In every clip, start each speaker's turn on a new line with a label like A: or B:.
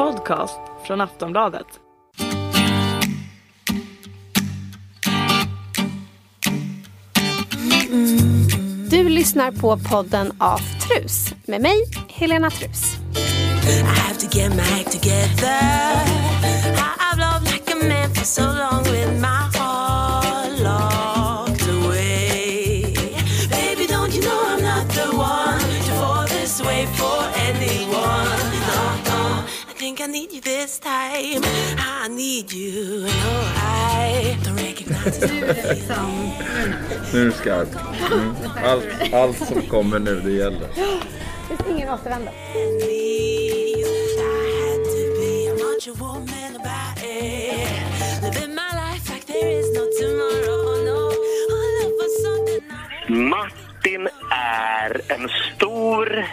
A: podcast från Aftonbladet.
B: Du lyssnar på podden Aftrus med mig, Helena Trus.
C: I have to get my act together. I- I've loved like a man for so long with my this time. I need you. No, I don't recognize it.
D: Nu är du skarp. Mm. Allt, allt som kommer nu, det gäller.
B: Det finns ingen återvändo.
C: I
E: Martin är en stor,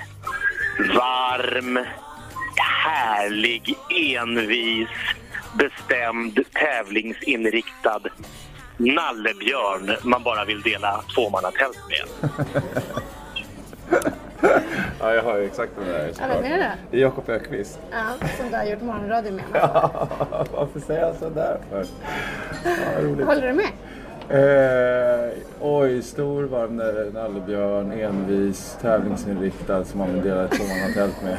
E: varm, härlig, envis, bestämd, tävlingsinriktad nallebjörn man bara vill dela tvåmannatält med.
D: Ja, jag har ju exakt den där
B: Ja, vem är det?
D: Det är Jakob Ökvist.
B: Ja, som du har gjort morgonradio med.
D: Varför säger jag sådär för? Ja, roligt.
B: Håller du med?
D: Eh, oj, stor, varm nallebjörn, envis, tävlingsinriktad som man vill dela ett tvåmannatält med.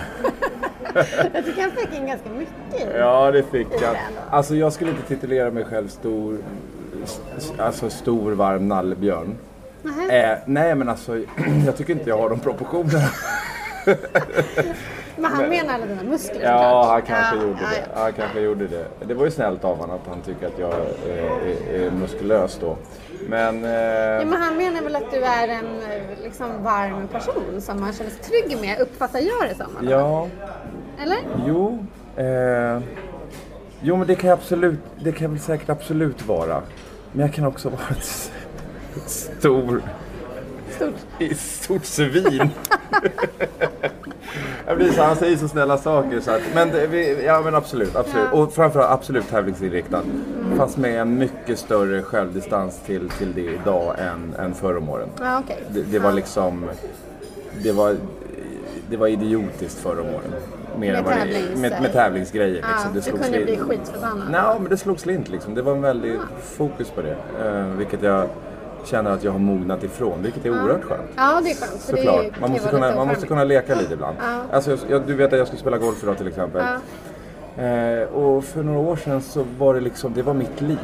B: Jag tycker han fick in ganska mycket.
D: Ja, det fick
B: ändå.
D: Alltså jag skulle inte titulera mig själv stor, alltså stor, varm nallebjörn. Eh, nej, men alltså jag tycker inte jag har de proportionerna.
B: Men han menar alla dina muskler
D: Ja, han kanske
B: Ja,
D: gjorde
B: ja,
D: det.
B: ja.
D: Han kanske gjorde det. Det var ju snällt av honom att han tycker att jag är, är, är muskulös då. Men... Eh,
B: Ja, men han menar väl att du är en eh, liksom, varm person som man känner sig trygg med, uppfattar jag det som.
D: ja,
B: Eller?
D: jo. Eh, jo, men det kan, jag absolut, det kan väl säkert absolut vara. Men jag kan också vara ett stor...
B: Stort.
D: i stort svin. jag blir så, han säger så snälla saker så att, men, det, vi, ja men absolut, absolut. Och framförallt absolut tävlingsinriktad. Fast med en mycket större självdistans till, till det idag än, än förr om åren.
B: Ja, okej.
D: Det, det var liksom, det var, det var idiotiskt förr om åren. Mer
B: Med
D: det-
B: tävlings-
D: med, med tävlingsgrejer. Liksom.
B: Ja, du
D: slogs
B: kunde
D: in-
B: bli skitförbannad.
D: Nej, men det slog slint liksom. Det var en väldig fokus på det. Eh, vilket jag känner att jag har mognat ifrån, vilket är oerhört skönt.
B: Ja, det är skönt.
D: Såklart.
B: kan
D: Man måste, kunna, man måste kunna leka lite ibland.
B: Ja.
D: Alltså, jag, du vet att jag skulle spela golf idag till exempel. Eh, och för några år sedan så var det liksom, det var mitt liv.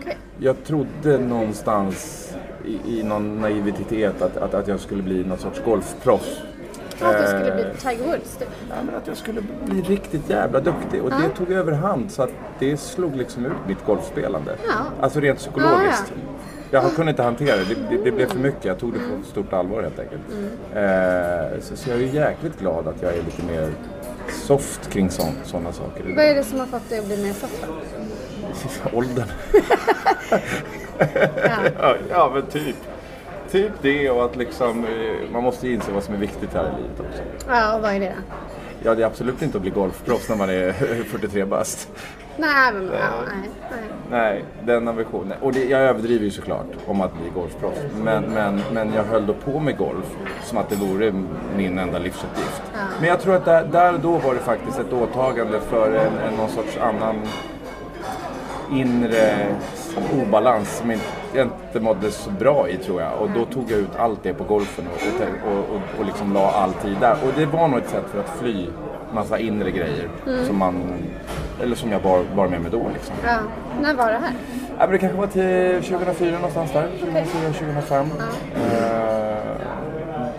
B: Okej.
D: Jag trodde någonstans i, i någon naivitet att, att, att jag skulle bli någon sorts golfproffs.
B: Att du skulle
D: Eh,
B: bli Tiger Woods.
D: Ja, men att jag skulle bli riktigt jävla duktig. Och det tog överhand så att det slog liksom ut mitt golfspelande.
B: Ja.
D: Alltså rent psykologiskt.
B: Ja,
D: Jag kunde inte hantera det. det. Det, det blev för mycket. Jag tog det på stort allvar helt enkelt.
B: Mm.
D: Eh, så, så jag är jäkligt glad att jag är lite mer soft kring sådana saker.
B: Vad är det som har fått dig att bli mer soft?
D: Åldern.
B: Ja.
D: Ja, ja, men typ. Typ det och att liksom, eh, man måste inse vad som är viktigt här i livet också.
B: ja, och vad är det då?
D: Ja, det är absolut inte att bli golfproffs när man är 43 bast.
B: Nej, men ja, nej, nej.
D: Nej, den ambitionen. Och det, jag överdriver ju såklart om att bli golfproffs. Men, men, men jag höll då på med golf som att det vore min enda livsuppgift. Men jag tror att där, där då var det faktiskt ett åtagande för en, en någon sorts annan inre obalans som inte- jag inte mådde så bra i tror jag. Och då tog jag ut allt det på golfen och, och, och, och liksom la all tid där. Och det var nog ett sätt för att fly massa inre grejer som man, eller som jag bar, bar med mig då liksom.
B: Ja. När var det här?
D: Ja, men det kanske var till 2004 någonstans där. 2004, 2005. Eh,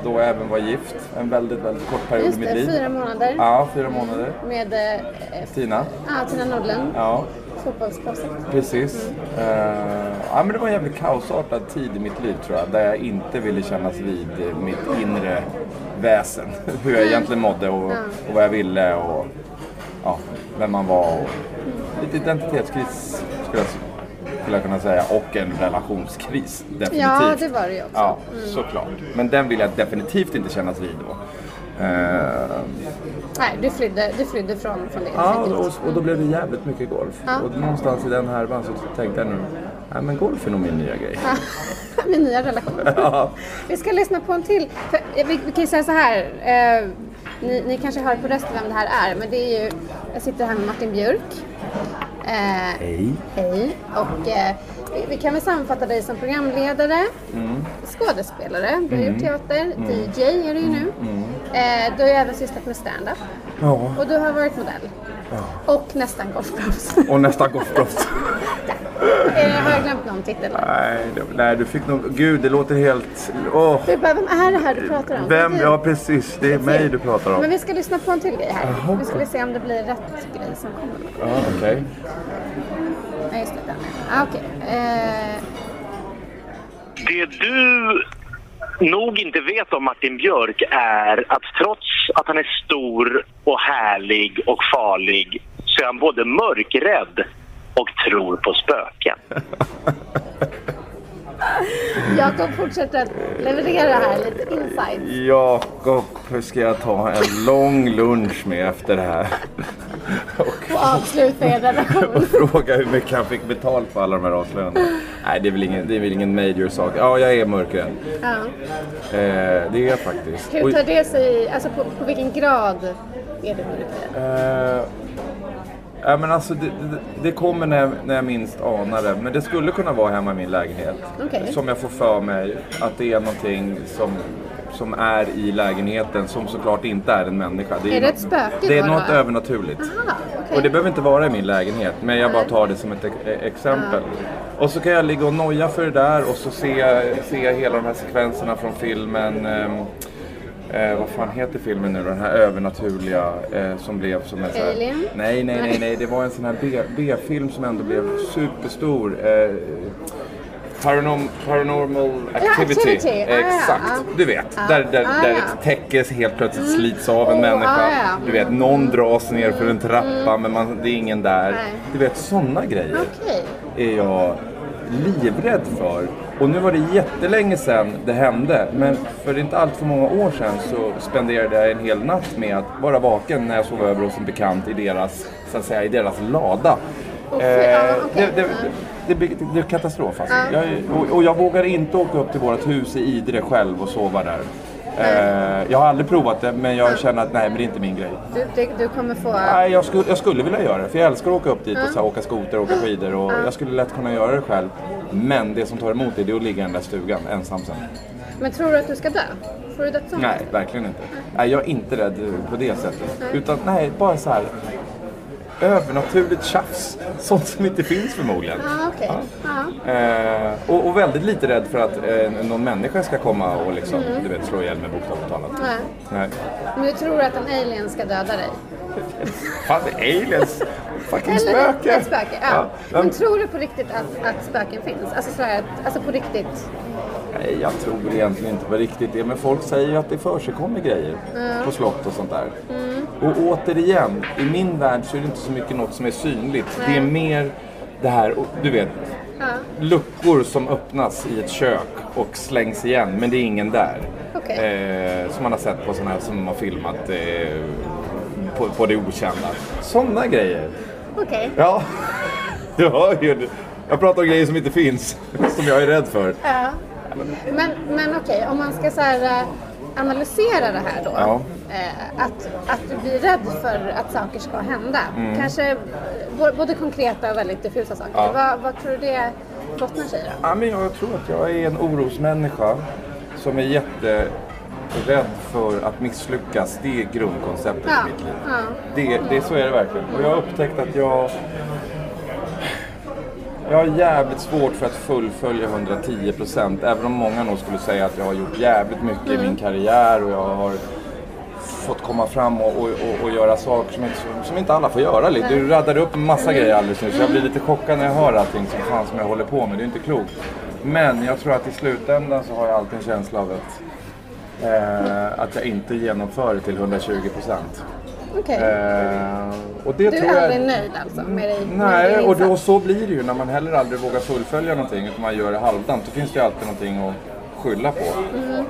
D: då jag även var gift. En väldigt, väldigt kort period
B: Just
D: i mitt liv.
B: fyra månader.
D: Ja, fyra månader.
B: Med eh,
D: Tina.
B: ja, Tina Nordlund,
D: Ja,
B: fotbollsproffset.
D: precis. Eh, ja, men det var en jävligt kaosartad tid i mitt liv tror jag. Där jag inte ville kännas vid mitt inre väsen. Hur jag egentligen mådde och, och vad jag ville och ja, vem man var. Och, lite identitetskris skulle jag, skulle jag kunna säga. Och en relationskris. Definitivt.
B: Ja, det var det ju också.
D: Ja, såklart. Men den vill jag definitivt inte kännas vid då. Eh,
B: Nej, du flydde, du flydde från, från det.
D: Ja, och, och då blev det jävligt mycket golf.
B: Ja.
D: Och någonstans i den härvan så tänkte jag nu, nej men golf är nog min nya grej.
B: Min nya relation.
D: Ja.
B: Vi ska lyssna på en till. För, vi, vi kan ju säga så här. Eh, ni, ni kanske hör på rösten vem det här är, men det är ju, jag sitter här med Martin Björk. Eh,
D: Hej.
B: Hej. Och eh, vi, vi kan väl sammanfatta dig som programledare,
D: Mm.
B: Skådespelare, du har gjort teater, DJ är du ju nu.
D: Mm.
B: Eh, du har ju även sysslat med stand-up
D: Ja.
B: och du har varit modell. Och nästan golfproffs.
D: Och nästa golfproffs.
B: eh, har jag glömt någon titel?
D: nej, det- nej, du fick nog... Gud, det låter helt... Åh.
B: Du bara, vem är det här du pratar om?
D: Vem? Ja, precis. Det är mig du pratar
B: Men
D: om.
B: vi ska lyssna på en till grej här. Ska vi se om det blir rätt grej som kommer.
D: Ja, okej.
B: Nej, just det. Den. Ah, Okej. Eh,
E: det du nog inte vet om Martin Björk är att trots att han är stor och härlig och farlig så är han både mörkrädd och tror på spöken.
B: Jakob fortsätter att leverera här lite insight.
D: Jakob ska jag ta en lång lunch med efter det här.
B: Och avsluta er relation.
D: Fråga hur mycket han fick betalt för alla de här avslöjandena. Nej, det är väl ingen, det är väl ingen major sak. Ja, jag är mörkrädd.
B: Ja.
D: Eh, det är jag faktiskt.
B: Hur
D: Och-
B: tar det sig, alltså på, på vilken grad är det mörkrädd?
D: Eh, ja, men alltså, det, det, det kommer när jag, när jag minst anar det. Men det skulle kunna vara hemma i min lägenhet.
B: Okej.
D: Som jag får för mig att det är någonting som, som är i lägenheten som såklart inte är en människa.
B: Är det
D: något-
B: ett spöke
D: Det är något övernaturligt.
B: Aha, okej.
D: Och det behöver inte vara i min lägenhet, men jag bara tar det som ett e- exempel. Och så kan jag ligga och noja för det där och så ser jag hela de här sekvenserna från filmen. ehm, Eh, vad fan heter filmen nu? Den här övernaturliga eh, som blev som en sån här...
B: Alien?
D: Nej, nej, nej, nej. Det var en sån här B-film som ändå blev superstor. Eh, Paranorm, paranormal activity.
B: Activity. Ah, ja,
D: Exakt.
B: ja.
D: Du vet.
B: Ah,
D: Där, där,
B: ah,
D: där
B: ja.
D: ett täcke helt plötsligt slits av en
B: Oh,
D: människa.
B: ah, ja.
D: Du vet, någon dras ner för en trappa men man, det är ingen där.
B: Nej.
D: Du vet, sådana grejer
B: Okej.
D: är jag livrädd för. Och nu var det jättelänge sedan det hände. Men för inte allt för många år sedan så spenderade jag en hel natt med att vara vaken när jag sov över hos en bekant i deras, så att säga, i deras lada. Eh, det, det, det, det, är katastrof alltså. Jag, och, och jag vågar inte åka upp till vårt hus i Idre själv och sova där. Eh, jag har aldrig provat det men jag känner att nej men det är inte min grej.
B: Du, du, du kommer få...
D: Nej, jag skulle, jag skulle vilja göra det. För jag älskar att åka upp dit och så här, åka skoter och åka skidor. Och Jag skulle lätt kunna göra det själv. Men det som tar emot det, det är att ligga i den där stugan ensam sen.
B: Men tror du att du ska dö? Får du dödsångest?
D: Nej, verkligen inte. Nej, jag är inte rädd på det sättet. Utan nej, bara så här övernaturligt tjafs. Sånt som inte finns förmodligen.
B: Ja, okej. Ja.
D: Eh, och, och väldigt lite rädd för att eh, någon människa ska komma och liksom, du vet, slå ihjäl mig bokstavligt talat.
B: Nej.
D: Nej.
B: Men du tror att en alien ska döda dig?
D: Fan, aliens! Fucking
B: Eller
D: spöke!
B: ett spöke, ja.
D: Ja.
B: Men tror du på riktigt att, att spöken finns? Alltså, så här, att- alltså på riktigt?
D: Nej, jag tror egentligen inte på riktigt det. Men folk säger ju att det försigkommer grejer på slott och sånt där. Och återigen, i min värld så är det inte så mycket något som är synligt. Det är mer det här, du vet, luckor som öppnas i ett kök och slängs igen, men det är ingen där.
B: Okej.
D: Eh, som man har sett på sådana här som har filmat eh, på, på det okända. Sådana grejer.
B: Okej.
D: Ja, du hör ju. Jag pratar om grejer som inte finns, som jag är rädd för.
B: Ja. Men, men okej, om man ska så här, eh, analysera det här då.
D: Ja.
B: Eh, att, att du blir rädd för att saker ska hända.
D: Mm.
B: Kanske eh, både konkreta och väldigt diffusa saker.
D: Ja.
B: Vad, vad tror du det bottnar sig i?
D: Ja, men jag tror att jag är en orosmänniska som är jätterädd för att misslyckas. Det är grundkonceptet
B: Ja,
D: i mitt liv.
B: ja.
D: Det, det, så är det verkligen. Och jag har upptäckt att jag... Jag har jävligt svårt för att fullfölja 110 procent. Även om många nog skulle säga att jag har gjort jävligt mycket i min karriär och jag har fått komma fram och, och, och, och göra saker som inte, som inte alla får göra. Du raddade upp en massa grejer alldeles nyss. Jag blir lite chockad när jag hör allting som fan som jag håller på med. Det är inte klokt. Men jag tror att i slutändan så har jag alltid en känsla av att, eh, att jag inte genomför det till 120 procent.
B: Okej.
D: Eh, och det
B: du
D: tror
B: är
D: jag...
B: aldrig nöjd alltså med dig? med
D: Nej,
B: din
D: och,
B: insats?
D: så blir det ju när man heller aldrig vågar fullfölja någonting utan man gör det halvdant. Då finns det ju alltid någonting att skylla på.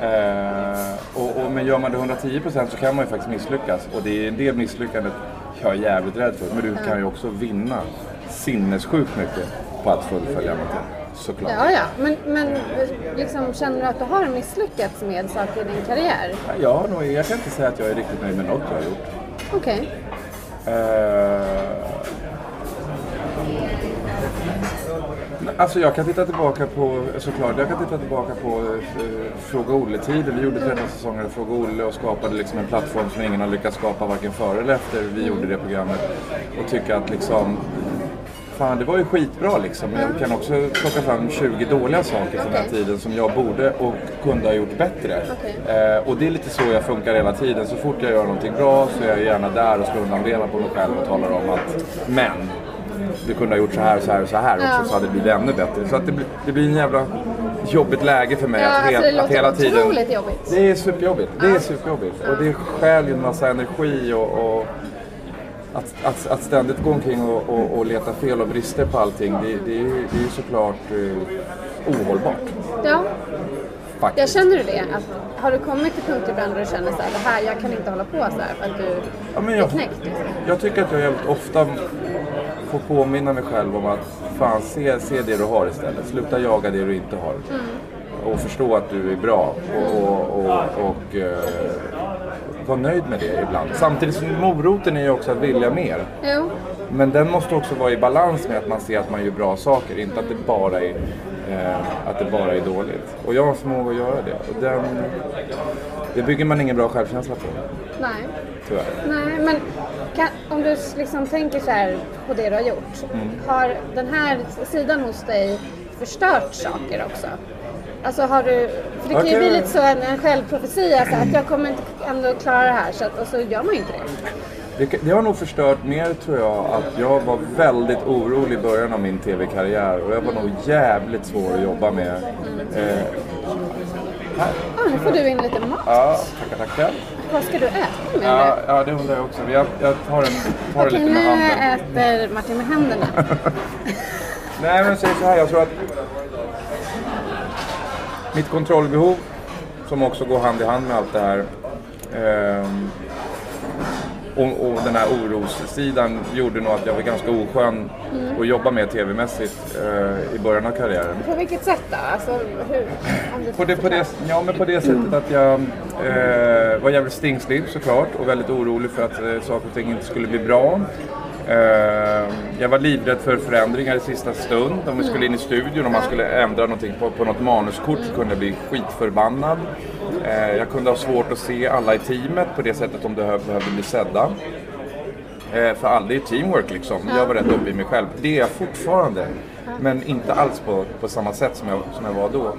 D: Eh, och, och, men gör man det 110% så kan man ju faktiskt misslyckas. Och det är del misslyckandet jag är jävligt rädd för. Men du kan ju också vinna sinnessjukt mycket på att fullfölja någonting. såklart.
B: Ja, ja. Men, men liksom, känner du att du har misslyckats med saker i din karriär?
D: Jag, nog, jag kan inte säga att jag är riktigt nöjd med något jag har gjort.
B: Okej.
D: Eh, Alltså jag kan titta tillbaka på, såklart, jag kan titta tillbaka på eh, Fråga Olle-tiden. Vi gjorde 13 säsonger av Fråga Olle och skapade liksom en plattform som ingen har lyckats skapa varken före eller efter vi gjorde det programmet. Och tycka att liksom Fan, det var ju skitbra liksom. Men jag kan också plocka fram 20 dåliga saker från den här
B: Okej.
D: tiden som jag borde och kunde ha gjort bättre.
B: Okej.
D: Eh, och det är lite så jag funkar hela tiden. Så fort jag gör någonting bra så är jag gärna där och slår undan benen på mig själv och talar om att men, du kunde ha gjort så här och så här och så här också
B: Ja.
D: så hade det blivit ännu bättre. Så att det, blir, det blir en jävla jobbigt läge för mig
B: Ja,
D: att,
B: alltså
D: he- att hela tiden...
B: jobbigt.
D: Det är superjobbigt. Det är superjobbigt. Och det stjäl ju en massa energi och, och att, att, att ständigt gå omkring och, och, och leta fel och brister på allting, det, det, är, det är ju såklart eh, ohållbart.
B: Ja,
D: Faktiskt.
B: jag känner du det? Att, har du kommit till punkt ibland där du känner så här, det här, jag kan inte hålla på så här för att du
D: Ja, men
B: är
D: jag,
B: knäckt? Liksom.
D: jag tycker att jag jävligt ofta får påminna mig själv om att fan, se, se det du har istället. Sluta jaga det du inte har. Och förstå att du är bra och, och, och, och eh, var nöjd med det ibland. Samtidigt som moroten är ju också att vilja mer.
B: Jo,
D: Men den måste också vara i balans med att man ser att man gör bra saker, inte att det bara är, eh, att det bara är dåligt. Och jag har förmåga att göra det. Och den, det bygger man ingen bra självkänsla på,
B: nej.
D: tyvärr.
B: Nej, men kan, om du liksom tänker så här på det du har gjort.
D: Mm.
B: Har den här sidan hos dig förstört saker också? Alltså har du, för det kan ju
D: Okej.
B: bli lite så en, en självprofetia så att jag kommer inte ändå klara det här så att, och så gör man ju inte det.
D: Det, det har nog förstört mer tror jag att jag var väldigt orolig i början av min tv-karriär och jag var nog jävligt svår att jobba med. Eh, här.
B: Ja, nu får du in lite mat.
D: Ja, tackar tackar.
B: Vad ska du äta med
D: Ja,
B: nu?
D: ja, det undrar jag också. Jag, jag tar, en, tar det
B: Okej,
D: lite med
B: nu
D: handen.
B: äter Martin med händerna.
D: Nej men säg så här, jag tror att mitt kontrollbehov som också går hand i hand med allt det här ehm, och, och den här orossidan gjorde nog att jag var ganska oskön att jobba med tv-mässigt eh, i början av karriären.
B: På vilket sätt då? Alltså,
D: På det, på, det, ja, men på det sättet att jag eh, var jävligt stingslig såklart och väldigt orolig för att eh, saker och ting inte skulle bli bra. Eh, jag var livrädd för förändringar i sista stund. Om vi skulle in i studion, och man skulle ändra någonting på, på något manuskort så kunde jag bli skitförbannad. Eh, jag kunde ha svårt att se alla i teamet på det sättet de behövde bli sedda. Eh, för alla, det är teamwork liksom. Jag var rätt uppe i mig själv. Det är jag fortfarande. Men inte alls på, på samma sätt som jag, som jag var då.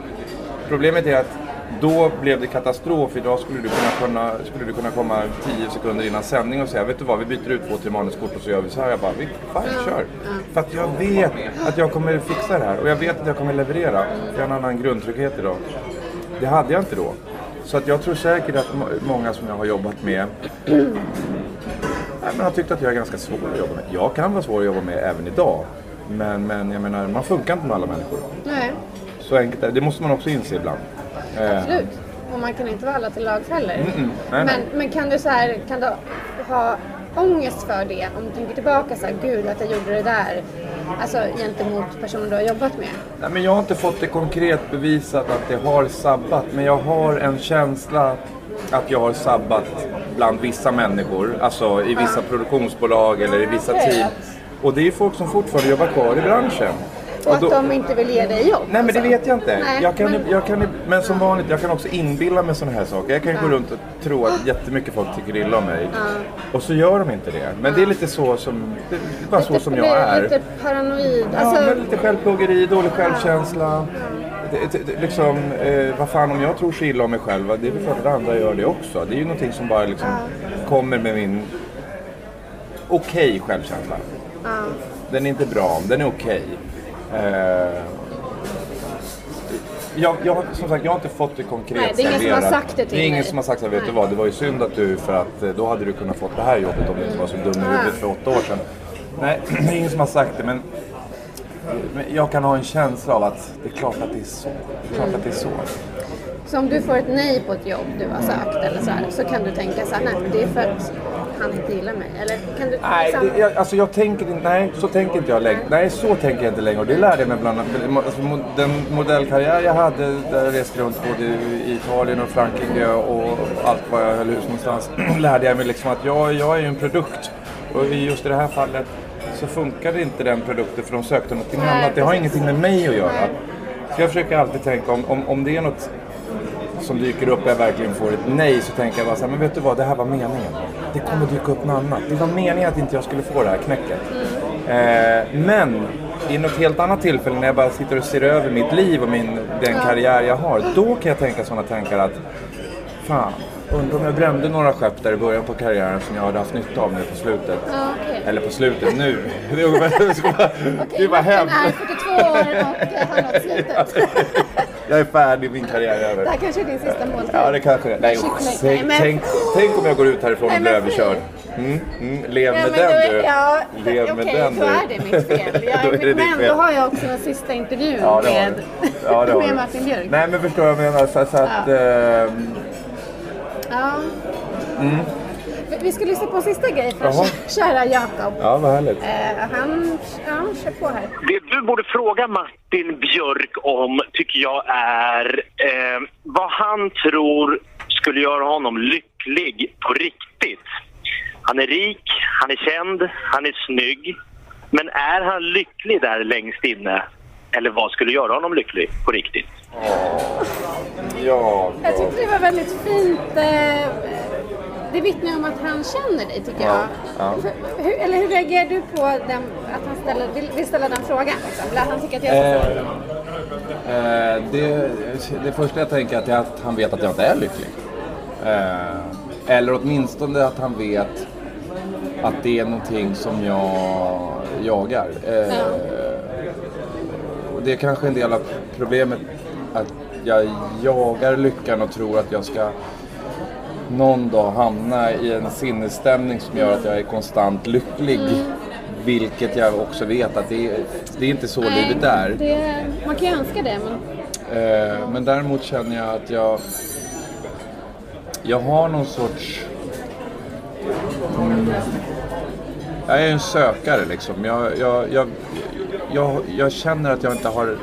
D: Problemet är att då blev det katastrof. Idag skulle du kunna, kunna, skulle du kunna komma 10 sekunder innan sändning och säga Vet du vad, vi byter ut två, tre manuskort och så gör vi så här. Jag bara, "Vi- fine, kör. För att jag vet att jag kommer fixa det här. Och jag vet att jag kommer leverera. Jag har en annan grundtrygghet idag. Det hade jag inte då. Så att jag tror säkert att må- många som jag har jobbat med Nej, men har tyckt att jag är ganska svår att jobba med. Jag kan vara svår att jobba med även idag. Men, men jag menar, man funkar inte med alla människor.
B: Nej,
D: Så enkelt är det. Det måste man också inse ibland. Eh,
B: absolut. Och man kan inte vara alla till lags heller.
D: nej,
B: men,
D: nej.
B: men kan du så här, kan du ha ångest för det? Om du tänker tillbaka så här, gud att jag gjorde det där. Alltså gentemot personer du har jobbat med.
D: Nej, men jag har inte fått det konkret bevisat att det har sabbat. Men jag har en känsla att jag har sabbat bland vissa människor. Alltså i vissa produktionsbolag eller i vissa
B: Okej.
D: team. Och det är folk som fortfarande jobbar kvar i branschen.
B: Och att
D: då-
B: de inte vill ge dig jobb.
D: Nej men det
B: alltså.
D: vet jag inte.
B: Nej,
D: jag kan,
B: men-
D: jag kan, men som vanligt, jag kan också inbilla mig sådana här saker. Jag kan ju gå runt och tro att jättemycket folk tycker illa om mig. Och så gör de inte det. Men det är lite så som, det är bara så
B: Lite-
D: som
B: det
D: jag är.
B: Lite paranoid.
D: Ja,
B: Alltså,
D: men lite självplågeri, dålig självkänsla. Det, det, liksom, eh, vad fan om jag tror så illa om mig själv, det är väl klart att andra gör det också. Det är ju någonting som bara liksom kommer med min okej självkänsla. Den är inte bra, den är okej. Eh, jag, jag, har- som sagt, jag har inte fått det konkret
B: Nej, det är ingen som har
D: serverat.
B: sagt det till
D: Det är ingen
B: dig.
D: som har sagt att vet du vad, det var ju synd att du, för att eh, då hade du kunnat fått det här jobbet om du inte var så dum i huvudet för åtta år sedan. Nej, det är ingen som har sagt det, men men jag kan ha en känsla av att det är klart att det är så. Det är klart att det är så.
B: Så om du får ett nej på ett jobb du har sökt eller så här, så kan du tänka så här, nej men det är för att han inte gillar mig? Eller kan du
D: Nej,
B: liksom-
D: det, jag, alltså jag tänker inte, nej, så tänker inte jag längre. Nej, så tänker jag inte längre. Och det lärde jag mig bland annat. Alltså, den modellkarriär jag hade, där jag reste runt både i Italien och Frankrike och allt vad jag höll hus någonstans, lärde jag mig liksom att jag, jag är ju en produkt. Och just i det här fallet så funkade inte den produkten för de sökte någonting
B: Nej,
D: annat. Det har
B: precis.
D: ingenting med mig att göra.
B: Nej.
D: Så jag försöker alltid tänka om, om, om det är något som dyker upp och jag verkligen får ett nej så tänker jag bara så här, men vet du vad, det här var meningen. Det kommer dyka upp något annat. Det var meningen att inte jag skulle få det här knäcket. Eh, men i något helt annat tillfälle när jag bara sitter och ser över mitt liv och min, den karriär jag har, då kan jag tänka sådana tankar att fan, undrar om jag brände några skepp där i början på karriären som jag hade haft nytta av nu på slutet.
B: Ja, okej.
D: Eller på slutet nu. Det är bara- bara- det bara
B: är 42 år och har nått slutet.
D: Jag är färdig, min karriär är över.
B: Det här kanske är din sista måltid.
D: Ja, det kanske är. Nej, tänk, tänk, tänk om jag går ut härifrån och blir överkörd. Mm, mm, lev
B: Ja,
D: med
B: men
D: den
B: då är-
D: du.
B: Ja,
D: Lev
B: okej,
D: med den
B: då
D: du.
B: är det mitt fel. Jag,
D: Då det
B: men
D: fel.
B: då har jag också den sista intervjun
D: Ja,
B: med,
D: du. Ja,
B: med
D: du.
B: Martin Björk.
D: Nej, men förstår jag vad jag menar. Så, så att, ehm,
B: Ja. Vi- Vi ska lyssna på en sista grej från
D: Jaha.
B: kära Jakob.
D: ja, vad härligt.
B: Eh, han, ja, kör på här.
E: Det du borde fråga Martin Björk om tycker jag är eh, vad han tror skulle göra honom lycklig på riktigt. Han är rik, han är känd, han är snygg. Men är han lycklig där längst inne? Eller vad skulle göra honom lycklig på riktigt?
D: Ja,
B: Jag tyckte det var väldigt fint. Eh, det vittnar om att han känner dig tycker jag.
D: Ja, ja.
B: Hur, eller hur reagerar du på den, att han ställer, vill, vill ställa den frågan? Liksom? Eller att han tycker att jag är så
D: Eh, eh, det, det första jag tänker är att han vet att jag inte är lycklig. Eh, eller åtminstone att han vet att det är någonting som jag jagar. Eh, och det är kanske en del av problemet att jag jagar lyckan och tror att jag ska någon dag hamna i en sinnesstämning som gör att jag är konstant lycklig. Vilket jag också vet att det är, det är inte så livet är.
B: Det, man kan ju önska det men
D: Eh, men däremot känner jag att jag... Jag har någon sorts... Mm, jag är en sökare liksom. Jag, jag, jag, jag, jag känner att jag inte har...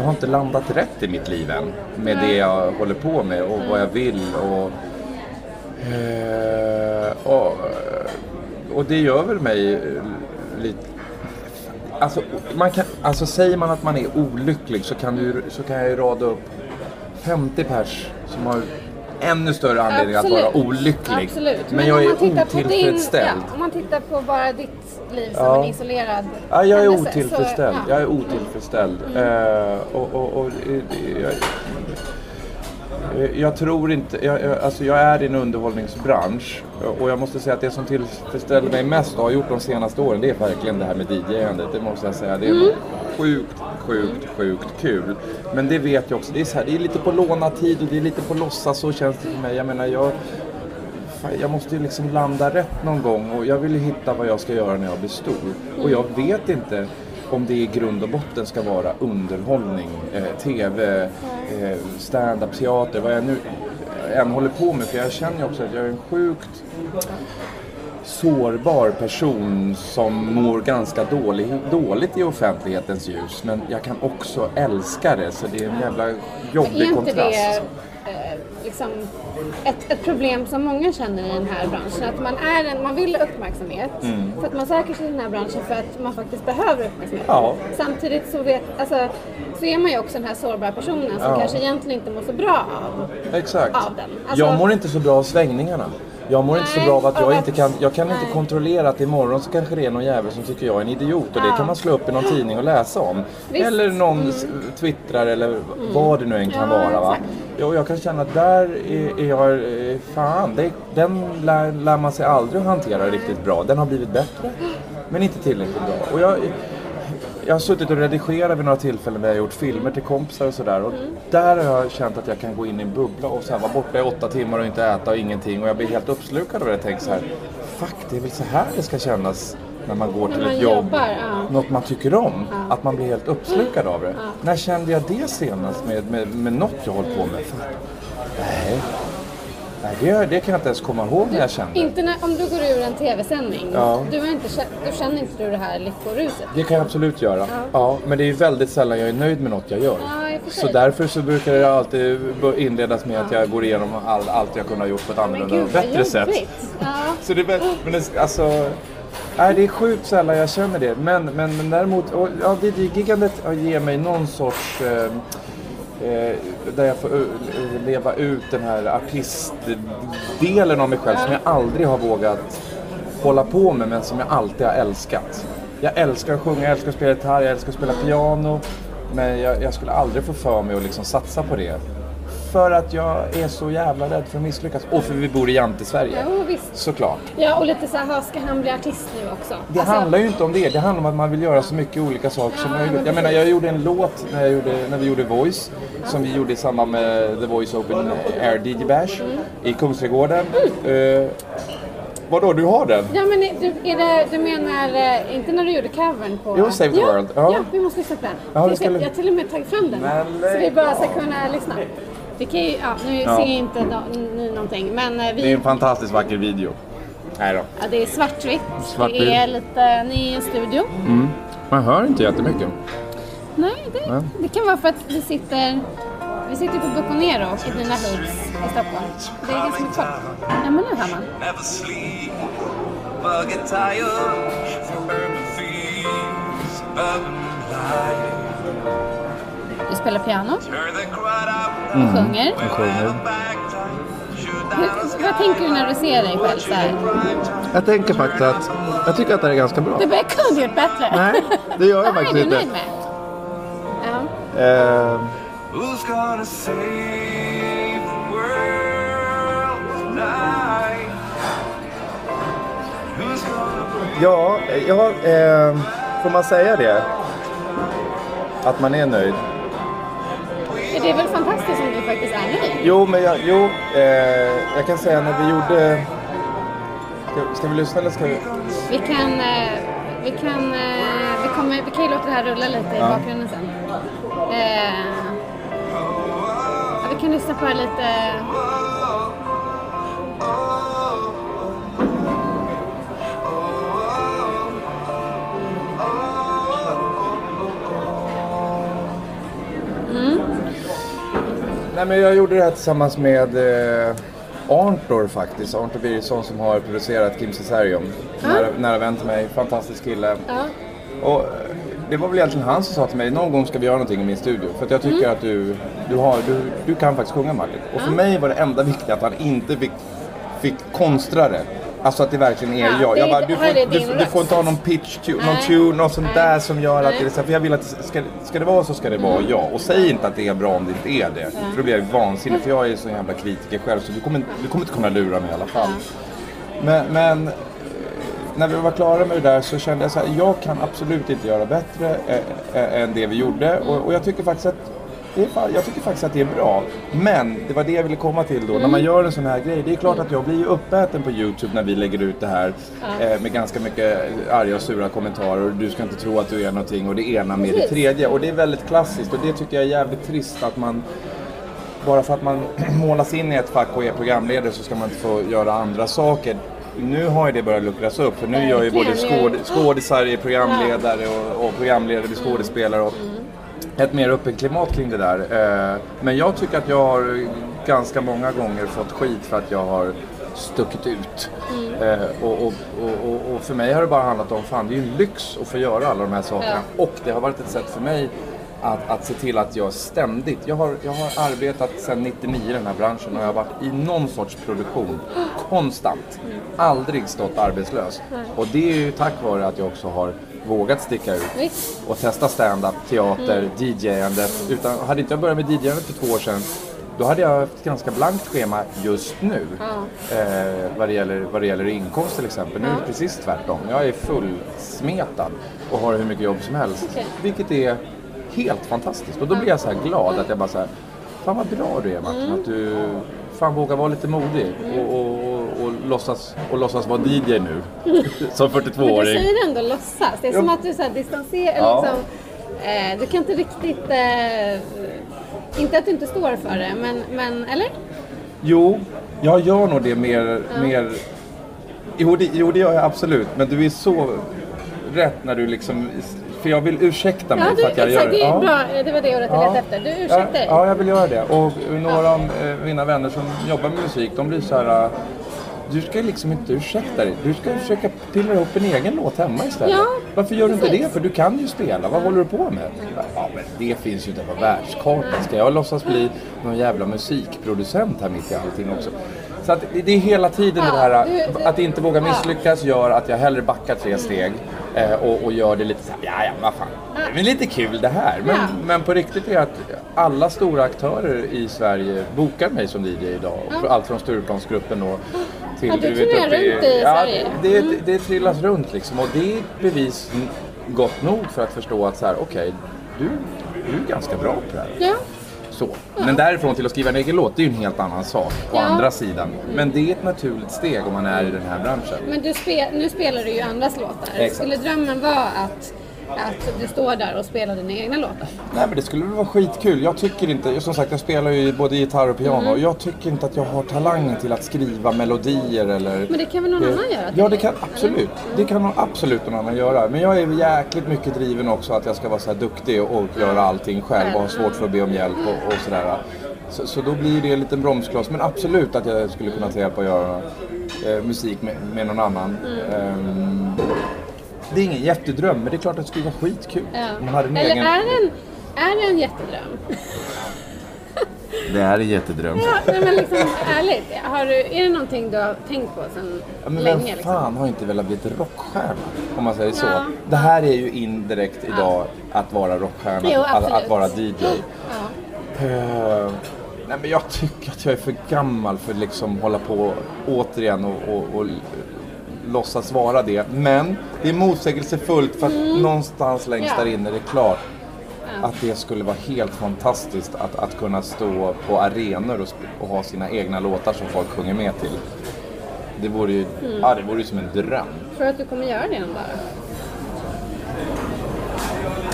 D: Jag har inte landat rätt i mitt liv än. Med det jag håller på med och vad jag vill. Och, eh, och, och det gör väl mig lite... Alltså, man kan, alltså säger man att man är olycklig så kan, du, så kan jag ju rada upp 50 pers som har ännu större anledning att vara olycklig.
B: Absolut.
D: Men, jag
B: om
D: är otillfredsställd.
B: Din, ja, om man tittar på bara ditt liv som
D: Ja.
B: en isolerad
D: Ja, jag är otillfredsställd.
B: Så, ja.
D: Jag är otillfredsställd. Eh, och, och, och, jag, jag tror inte, jag, jag, alltså jag är i en underhållningsbransch och jag måste säga att det som tillfredsställer mig mest och har gjort de senaste åren det är verkligen det här med DJ-andet. Det måste jag säga. Det är sjukt, sjukt, sjukt kul. Men det vet jag också, det är, så här, det är lite på lånad tid och det är lite på låtsas, så känns det för mig. Jag menar, jag, jag måste ju liksom landa rätt någon gång och jag vill ju hitta vad jag ska göra när jag blir stor. Och jag vet inte om det i grund och botten ska vara underhållning, eh, TV, eh, stand-up, teater, vad jag nu än håller på med. För jag känner ju också att jag är en sjukt sårbar person som mår ganska dålig, dåligt i offentlighetens ljus. Men jag kan också älska det, så det är en jävla jobbig kontrast.
B: Eh, liksom ett, ett problem som många känner i den här branschen? Att man, är en, man vill uppmärksamhet för att man söker sig till den här branschen för att man faktiskt behöver uppmärksamhet.
D: Ja.
B: Samtidigt så, vet, alltså, så är man ju också den här sårbara personen som
D: Ja.
B: kanske egentligen inte mår så bra av
D: Exakt.
B: av den. Alltså-
D: jag mår inte så bra av svängningarna. Jag mår inte så bra av att jag inte kan, jag kan inte kontrollera att imorgon så kanske det är någon jävel som tycker jag är en idiot och det kan man slå upp i någon tidning och läsa om.
B: Visst.
D: Eller någon s- twittrar eller vad det nu än kan
B: Ja,
D: vara. Va? Och jag kan känna att där är, är jag, eh, fan, det, den lär, lär man sig aldrig att hantera riktigt bra. Den har blivit bättre, men inte tillräckligt bra. Och jag, jag har suttit och redigerat vid några tillfällen när jag har gjort filmer till kompisar och sådär. Och där har jag känt att jag kan gå in i en bubbla och så här, vara borta i åtta timmar och inte äta och ingenting. Och jag blir helt uppslukad av det. Jag tänker så här, fuck det är väl så här det ska kännas när man går till
B: man
D: ett jobb.
B: jobbar, ja.
D: Något man tycker om. Att man blir helt uppslukad av det. När kände jag det senast med, med, med något jag hållit på med? Fan. Nej. Nej, det, det kan jag inte ens komma ihåg när jag kände.
B: Inte när, om du går ur en tv-sändning.
D: Ja.
B: Du, inte, då känner inte du det här lyckoruset.
D: Det kan jag absolut göra. Ja. men det är ju väldigt sällan jag är nöjd med något jag gör.
B: Ja, i och för
D: Så därför så brukar det alltid bör- inledas med att jag går igenom all, allt jag kunde ha gjort på ett
B: Men
D: annorlunda
B: gud
D: och
B: vad
D: bättre sätt.
B: jobbigt. Ja.
D: Så det, är väl- men det, alltså, nej, det är sjukt sällan jag känner det. Men, men, men däremot, och, ja, DJ-gigandet ger mig någon sorts... Eh, eh, där jag får eh, leva ut den här artistdelen av mig själv som jag aldrig har vågat hålla på med men som jag alltid har älskat. Jag älskar att sjunga, jag älskar att spela gitarr, jag älskar att spela piano. Men jag, jag skulle aldrig få för mig att liksom satsa på det. För att jag är så jävla rädd för att misslyckas. Och för vi bor i Jante-Sverige.
B: Jo, visst.
D: Såklart.
B: Ja, och lite så här, ska han bli artist nu också?
D: Det
B: Alltså,
D: handlar ju inte om det. Det handlar om att man vill göra så mycket olika saker som
B: Ja,
D: möjligt.
B: men
D: Jag menar, jag gjorde en låt när, jag gjorde, när vi gjorde Voice. Som vi gjorde i samband med The Voice Open Air DJ Bash i Kungsträdgården. Uh, vadå, du har den?
B: Ja, men du, är det, du menar eh, inte när du gjorde covern på...
D: Jo, Save the
B: ja,
D: World. Ja.
B: Ja. vi måste lyssna på den.
D: Ja,
B: jag,
D: ska-
B: jag har till och med tagit fram den.
D: Men
B: så vi bara ska kunna lyssna. Vi kan ju, ja, nu
D: Ja.
B: ser inte ni någonting, men eh, vi...
D: Det är en fantastiskt vacker video. Nej då.
B: Ja, det är svartvitt.
D: Svartvitt.
B: Det är lite, ni är i en studio.
D: Man hör inte jättemycket.
B: Nej, det, det kan vara för att vi sitter, vi sitter på Buconero i dina hoods i Stockholm. Det är ganska mycket folk. Ja, men nu hör man. Du spelar piano,
F: The crowd up,
B: du sjunger.
D: sjunger.
B: Hur, vad tänker du när du ser dig själv så här?
D: Jag tänker faktiskt att jag tycker att det är ganska bra.
B: Du bara, jag kunde gjort bättre.
D: Nej, det gör jag faktiskt
B: är du
D: inte.
B: nöjd med?
F: Gonna
D: ja, ja eh, får man säga det? Att man är nöjd? Jo, men jag, jo, eh, jag kan säga när vi gjorde... Ska, ska vi lyssna eller ska vi...
B: Vi kan, eh, vi kan, eh, vi kommer, vi kan ju låta det här rulla lite i bakgrunden sen. Eh, ja, vi kan lyssna på det lite.
D: Nej, men jag gjorde det här tillsammans med eh, Arntor faktiskt. Arntor Birgersson som har producerat Kim Cesarium. Nära, nära vän till mig, fantastisk kille.
B: Ja.
D: Och eh, det var väl egentligen han som sa till mig, någon gång ska vi göra någonting i min studio. För att jag tycker
B: Mm.
D: att du, du, har, du, du kan faktiskt sjunga Martin. Och för mig var det enda viktiga att han inte fick, fick konstra det. Alltså att det verkligen är
B: Ja,
D: jag. jag bara, du, får, du, du får inte ha någon pitch, tu, någon tune, något sånt där som gör att det är så För jag vill att, det ska, ska det vara så ska det vara jag. Och säg inte att det är bra om det inte är det. För då blir jag vansinnig. För jag är så jävla kritiker själv så du kommer, du kommer inte kunna lura mig i alla fall. Men, men eh, när vi var klara med det där så kände jag så här, jag kan absolut inte göra bättre ä- ä- än det vi gjorde. Och, och jag tycker faktiskt att är, jag tycker faktiskt att det är bra. Men det var det jag ville komma till då. När man gör en sån här grej. Det är klart att jag blir ju uppäten på Youtube när vi lägger ut det här. Eh, med ganska mycket arga och sura kommentarer. Och du ska inte tro att du är någonting. Och det ena med det
B: Precis.
D: tredje. Och det är väldigt klassiskt. Och det tycker jag är jävligt trist att man bara för att man målas in i ett fack och är programledare så ska man inte få göra andra saker. Nu har ju det börjat luckras upp för nu gör ju både skåd, skådisar är programledare och, och programledare blir skådespelare. Och ett mer öppen klimat kring det där. Eh, Men jag tycker att jag har ganska många gånger fått skit för att jag har stuckit ut. Eh, Och, och, och, och, för mig har det bara handlat om, fan det är ju en lyx att få göra alla de här sakerna. Och det har varit ett sätt för mig att, att se till att jag ständigt, jag har, jag har arbetat sedan 99 i den här branschen och jag har varit i någon sorts produktion konstant. Aldrig stått arbetslös. Och det är ju tack vare att jag också har vågat sticka ut
B: Visst.
D: och testa stand-up, teater, DJ-andet. Utan, hade inte jag börjat med DJ-andet för två år sedan då hade jag ett ganska blankt schema just nu. Eh, vad, det gäller, vad det gäller inkomst till exempel. Nu är det precis tvärtom. Jag är fullsmetad och har hur mycket jobb som helst.
B: Okej.
D: Vilket är helt fantastiskt. Och då blir jag så här glad att jag bara så här, Fan vad bra du är Martin. Att du fan vågar vara lite modig och, och, och, låtsas, och låtsas vara DJ nu. Som
B: Men du
D: 42-åring.
B: säger ändå låtsas. Det är
D: Ja.
B: som att du så här distanserar,
D: Ja.
B: liksom, eh, du kan inte riktigt, eh, inte att du inte står för det, men, men eller?
D: Jo, jag gör nog det mer... mer jo, det, jo, det gör jag absolut. Men du är så rätt när du liksom... För jag vill ursäkta mig
B: Ja, du,
D: för att jag
B: exakt,
D: gör
B: det är
D: Ja.
B: bra. Det var det ordet jag
D: Ja.
B: letade efter. Du
D: Ja,
B: ursäktar dig.
D: ja, jag vill göra det. Och några av eh, mina vänner som jobbar med musik, de blir så här... Du ska liksom inte ursäkta dig. Du ska försöka pilla ihop en egen låt hemma istället.
B: Ja,
D: Varför gör du inte det? För du kan ju spela. Vad håller du på med? Ja, men det finns ju inte på världskartan. Ska jag låtsas bli någon jävla musikproducent här mitt i allting också? Så att det är hela tiden det här att inte våga misslyckas gör att jag hellre backar tre steg eh, och, och gör det lite så här, ja ja, vad fan. Det är lite kul det här. Men, men på riktigt är att alla stora aktörer i Sverige bokar mig som DJ idag. Allt från Stureplansgruppen och till...
B: Ja, du turnerar runt i
D: ja,
B: Sverige.
D: Det,
B: Mm.
D: det, det trillas runt liksom och det är ett bevis gott nog för att förstå att så här, okej, du, du är ganska bra på det här.
B: Ja.
D: Så. Men därifrån till att skriva en egen låt, det är ju en helt annan sak. Å
B: Ja.
D: andra sidan. Men det är ett naturligt steg om man är i den här branschen.
B: Men du spel, nu spelar du ju andras låtar.
D: Exakt.
B: Skulle drömmen vara att, att du står där och spelar dina egna låtar?
D: Nej men det skulle väl vara skitkul. Jag tycker inte, som sagt jag spelar ju både gitarr och piano.
B: Mm.
D: Jag tycker inte att jag har talangen till att skriva melodier eller...
B: Men det kan väl någon
D: Eh,
B: annan göra?
D: Ja det kan absolut. Det kan absolut någon annan göra. Men jag är jäkligt mycket driven också att jag ska vara så här duktig och göra allting själv och ha svårt för att be om hjälp och, och sådär. Så, så då blir det en liten bromskloss. Men absolut att jag skulle kunna ta hjälp att göra eh, musik med, med någon annan.
B: Mm.
D: Ehm, det är ingen jättedröm, men det är klart att det skulle vara skitkul.
B: Ja.
D: Om man hade en
B: Eller
D: egen...
B: är det en, är det en jättedröm?
D: Det är en jättedröm.
B: Ja, nej, men liksom ärligt. Har du, är det någonting du har tänkt på sedan
D: Ja, men
B: länge?
D: vem
B: Liksom?
D: fan har inte velat bli ett rockstjärna? Om man säger så.
B: Ja.
D: Det här är ju indirekt idag att vara rockstjärna,
B: Jo,
D: att,
B: absolut.
D: att vara DJ.
B: Ja.
D: Eh, nej men jag tycker att jag är för gammal för att liksom hålla på återigen och, och, och låtsas vara det. Men det är motsägelsefullt för att någonstans längst
B: Mm. Ja.
D: där inne är det klart att det skulle vara helt fantastiskt att, att kunna stå på arenor och, och ha sina egna låtar som folk sjunger med till. Det vore ju,
B: Mm.
D: ja, det vore ju som en dröm.
B: Tror du att du kommer göra det någon dag?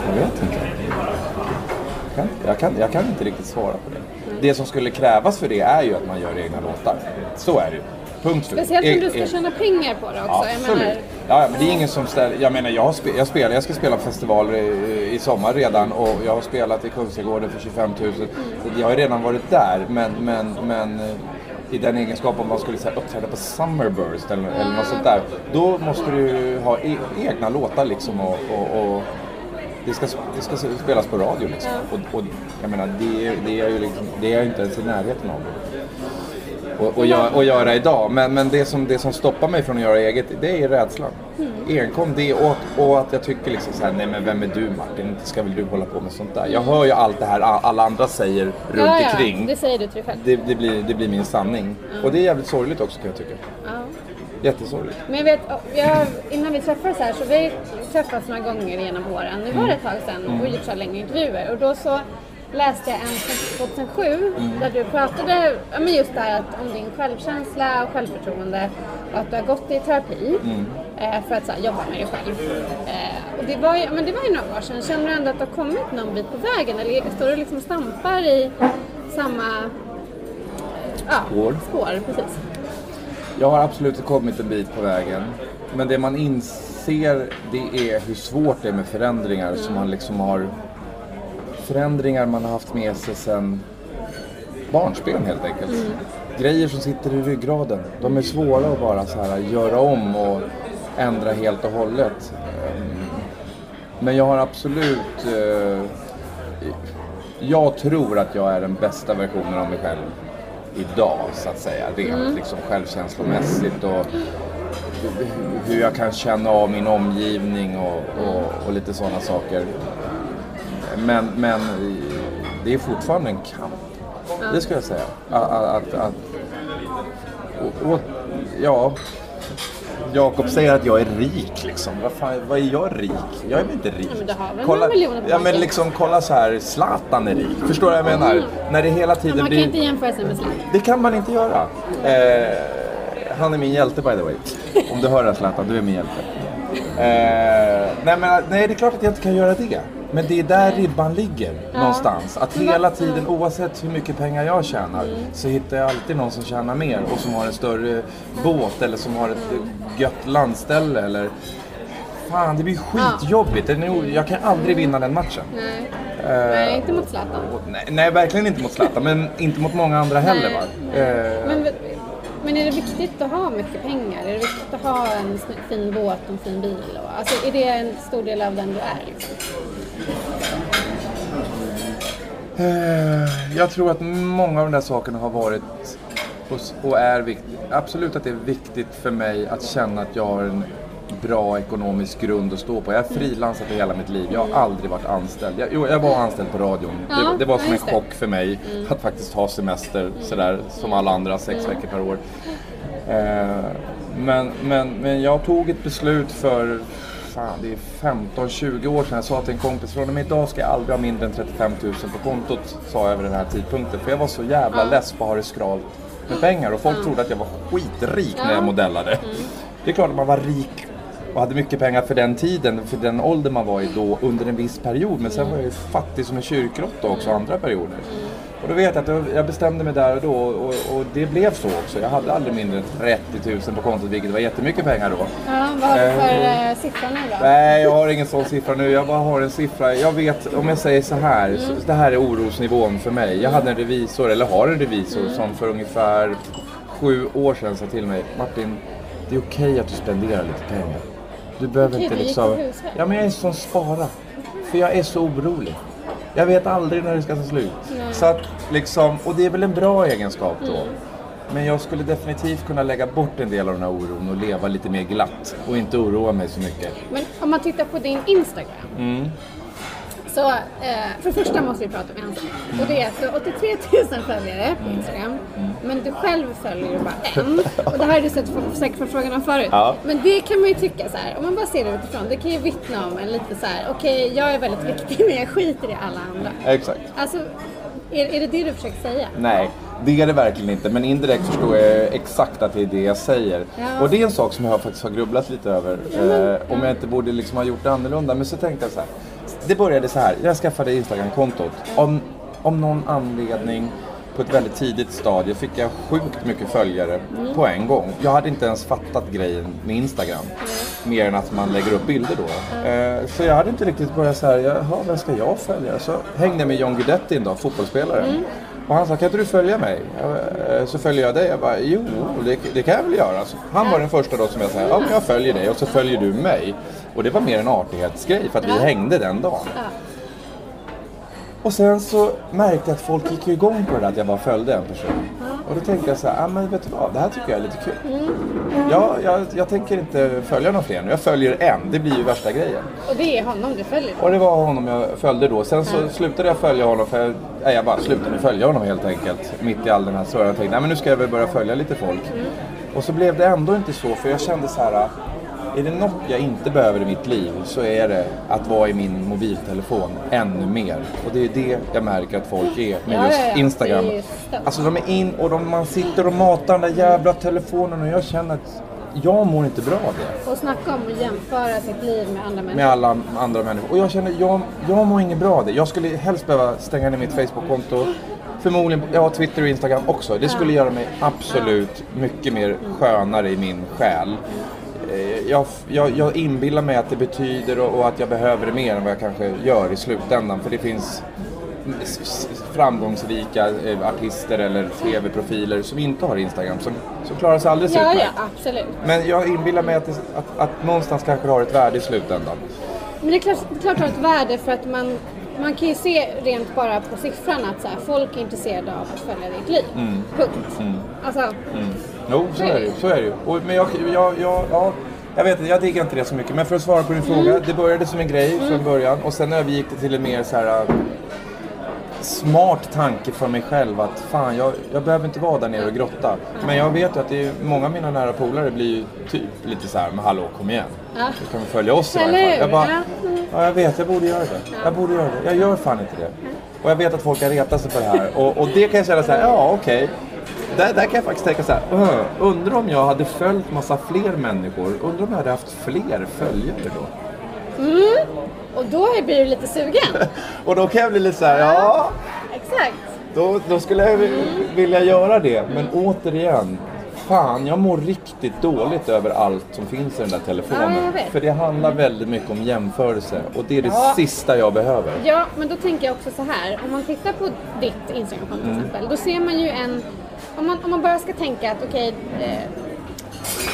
D: Jag vet inte. Jag kan, jag, kan, jag kan inte riktigt svara på det. Det som skulle krävas för det är ju att man gör egna låtar. Så är det ju. Punkt.
B: Speciellt om du ska tjäna pengar på det också.
D: Absolut.
B: menar,
D: Ja, ja, men det är ingen som ställer... Jag menar, jag, spe, jag, spelar, jag ska spela på festival i, i sommar redan och jag har spelat i Kungsträdgården för 25 000. Så jag har redan varit där, men, men, men eh, i den egenskapen om man skulle så här, uppträda på Summerburst eller, eller något sånt där. Då måste du ha e, egna låtar liksom och, och, och det ska, det ska spelas på radio liksom. Och, och jag menar, det, är- det är ju liksom, det är jag inte ens i närheten av. Och, och, och göra idag. Men, men det, som, det som stoppar mig från att göra eget, det är rädslan. Enkom det och, och att jag tycker liksom så här, nej men vem är du Martin? Inte ska väl du hålla på med sånt där? Jag hör ju allt det här alla andra säger runt
B: ja, ja,
D: omkring.
B: det säger du till dig själv.
D: Det, det, blir, det blir min sanning. Och det är jävligt sorgligt också kan jag tycka.
B: Ja.
D: Jättesorgligt.
B: Men jag vet, jag, innan vi träffades här så vi träffats några gånger genom åren. Nu var det ett tag sedan och gjort så här längre intervjuer. Och då så läste jag en från 2007 där du pratade men just det här att, om din självkänsla och självförtroende och att du har gått i terapi eh, för att så här, jobba med dig själv. Eh, och det var, ju, men det var ju några år sedan. Känner du ändå att du har kommit någon bit på vägen eller står du liksom och stampar i samma ja,
D: Spår.
B: spår precis.
D: Jag har absolut kommit en bit på vägen. Men det man inser det är hur svårt det är med förändringar som man liksom har förändringar man har haft med sig sedan barnsben helt enkelt. Grejer som sitter i ryggraden. De är svåra att bara så här göra om och ändra helt och hållet. Ehm, Men jag har absolut... eh, Jag tror att jag är den bästa versionen av mig själv idag så att säga. Rent liksom självkänslomässigt och hur jag kan känna av min omgivning och, och, och lite sådana saker. Men, men det är fortfarande en kamp. Det ska jag säga. Att, att, att, och, och, ja, Jakob säger att jag är rik liksom. Vad, fan, vad är jag rik? Jag är väl inte rik?
B: Ja, men du har väl
D: kolla,
B: miljoner
D: Ja men liksom kolla så här, Zlatan är rik. Förstår du vad jag menar? När det hela tiden
B: Man kan
D: blir...
B: inte jämföra sig med Zlatan.
D: Det kan man inte göra. Eh, han är min hjälte by the way. Om du hör det här Zlatan, du är min hjälte. Eh, nej, men, nej, det är klart att jag inte kan göra det. Men det är där ribban ligger någonstans. Att hela tiden, oavsett hur mycket pengar jag tjänar, så hittar jag alltid någon som tjänar mer och som har en större båt eller som har ett gött landställe eller... Fan, det blir skitjobbigt. Nog- Jag kan aldrig vinna den matchen.
B: Nej.
D: Eh,
B: Nej, inte mot Zlatan.
D: nej, nej, verkligen inte mot Zlatan, men inte mot många andra heller. Va? Eh,
B: Men, men är det viktigt att ha mycket pengar? Är det viktigt att ha en fin båt och en fin bil? Och, alltså, är det en stor del av den du är? Liksom?
D: Eh, Jag tror att många av de där sakerna har varit och- är viktigt. Absolut att det är viktigt för mig att känna att jag har en bra ekonomisk grund att stå på. Jag har frilansat i hela mitt liv. Jag har aldrig varit anställd. Jag, jo, jag var anställd på radion.
B: Ja,
D: det, det var som en.
B: Mm.
D: chock för mig att faktiskt ha semester sådär som alla andra, sex veckor per år. Eh, men, men, men jag tog ett beslut för fan, det är 15-20 år sedan. Jag sa till en kompis, från och med idag ska jag aldrig ha mindre än 35 000 på kontot, sa jag vid den här tidpunkten. För jag var så jävla less på att ha det skralt med pengar och folk trodde att jag var skitrik när jag modellade. Det är klart att man var rik och hade mycket pengar för den tiden, för den ålder man var i då under en viss period. Men sen var jag ju fattig som en kyrkråtta också andra perioder. Och då vet jag att jag- bestämde mig där och då och, och det blev så också. Jag hade aldrig mindre än 30 000 på kontot vilket var jättemycket pengar då.
B: Ja, vad har du för
D: Eh,
B: eh, siffra nu då?
D: Nej, jag har ingen sån siffra nu. Jag bara har en siffra. Jag vet, om jag säger så här, så, det här är orosnivån för mig. Jag hade en revisor, eller har en revisor, som för ungefär sju år sedan sa till mig, Martin, det är okej att du spenderar lite pengar. Du behöver
B: Okej,
D: inte liksom... Ja, men jag är sån spara. För jag är så orolig. Jag vet aldrig när det ska ta slut. Så att liksom, och det är väl en bra egenskap då.
B: Mm.
D: Men jag skulle definitivt kunna lägga bort en del av den här oron och leva lite mer glatt. Och inte oroa mig så mycket.
B: Men om man tittar på din Instagram.
D: Mm.
B: Så eh, för det första måste vi prata om en sak. Och det är har 83 000 följare på Instagram. Men du själv följer ju bara en. Och det här har du sett säkert förfrågan om förut.
D: Ja.
B: Men det kan man ju tycka så här, om man bara ser det utifrån. Det kan ju vittna om en lite så här, okej jag är väldigt viktig men jag skiter i alla andra.
D: Exakt.
B: Alltså, är, är det det du försöker säga?
D: Nej, det är det verkligen inte. Men indirekt förstår jag exakt att det är det jag säger.
B: Ja.
D: Och det är en sak som jag faktiskt har grubblat lite över. eh, om jag inte borde liksom ha gjort det annorlunda. Men så tänkte jag så här. Det började så här. Jag skaffade Instagram-kontot. Om, om någon anledning på ett väldigt tidigt stadie fick jag sjukt mycket följare på en gång. Jag hade inte ens fattat grejen med Instagram. Mer än att man lägger upp bilder då. Eh, så jag hade inte riktigt börjat så här, jaha, vem ska jag följa? Så hängde jag med John Guidetti en dag, fotbollsspelaren. Och han sa, kan inte du följa mig? Jag, eh, Så följer jag dig. Jag bara, jo, det, det kan jag väl göra. Så han var den första då som jag sa, ja men jag följer dig och så följer du mig. Och det var mer en artighetsgrej för att vi hängde den dagen. Och sen så märkte jag att folk gick igång på det där att jag bara följde en person. Och då tänkte jag så här, ah, men vet du vad, det här tycker jag är lite kul. Ja, jag, jag tänker inte följa någon fler nu, jag följer en, det blir ju värsta grejen.
B: Och det är honom du följer?
D: Och det var honom jag följde då. Sen så slutade jag följa honom för jag, nej, jag bara slutade följa honom helt enkelt. Mitt i all den här surran. Jag tänkte, nej men nu ska jag väl börja följa lite folk. Och så blev det ändå inte så för jag kände så här. Är det något jag inte behöver i mitt liv så är det att vara i min mobiltelefon ännu mer. Och det är det jag märker att folk är med
B: Ja,
D: just
B: ja, ja.
D: Instagram. Alltså de är in och de, man sitter och matar den där jävla telefonen och jag känner att jag mår inte bra av det
B: Och snacka om att jämföra sitt liv med andra människor.
D: med alla andra människor. Och jag känner, jag, jag mår inget bra av det. Jag skulle helst behöva stänga ner mitt Facebook-konto. Förmodligen, ja Twitter och Instagram också. Det skulle göra mig absolut mycket mer skönare i min själ. Eh, Jag, jag, jag inbillar mig att det betyder och, och att jag behöver det mer än vad jag kanske gör i slutändan. För det finns framgångsrika eh, artister eller tv-profiler som inte har Instagram som, som klarar sig alldeles
B: Ja,
D: utmärkt.
B: ja, absolut.
D: Men jag inbillar mig att, det, att, att någonstans kanske det har ett värde i slutändan.
B: Men det är klart, det är klart det har ett värde för att man, man kan ju se rent bara på siffran att så här, folk är intresserade av att följa ditt liv.
D: Mm.
B: Punkt. Alltså,
D: Jo, så är det ju. Så är det ju. Och, men jag, jag, jag, ja, jag vet inte, jag diggar inte det så mycket. Men för att svara på din fråga. Det började som en grej från början och sen övergick det till en mer så här smart tanke för mig själv att fan, jag, jag behöver inte vara där nere och grotta. Men jag vet ju att det är, många av mina nära polare blir ju typ lite så här, men hallå kom igen.
B: Ja.
D: Du kan väl följa oss i varje fall. Jag bara,
B: Ja.
D: ja jag vet, jag borde göra det. Jag borde göra det. Jag gör fan inte det. Och jag vet att folk har retat sig på det här. Och, och det kan jag känna så här, ja okej. Där, där kan jag faktiskt tänka så här, "Öh, undrar om jag hade följt massa fler människor, undrar om jag hade haft fler följare då?
B: Och då blir du lite sugen.
D: Och då kan jag bli lite så här, ja,
B: Exakt.
D: då, då skulle jag vilja göra det. Men återigen, fan jag mår riktigt dåligt över allt som finns i den där telefonen.
B: Ja.
D: För det handlar väldigt mycket om jämförelse och det är det
B: Ja.
D: sista jag behöver.
B: Ja, men då tänker jag också så här. Om man tittar på ditt Instagramkonto till exempel. Då ser man ju en... Om man, om man bara ska tänka att okej, eh,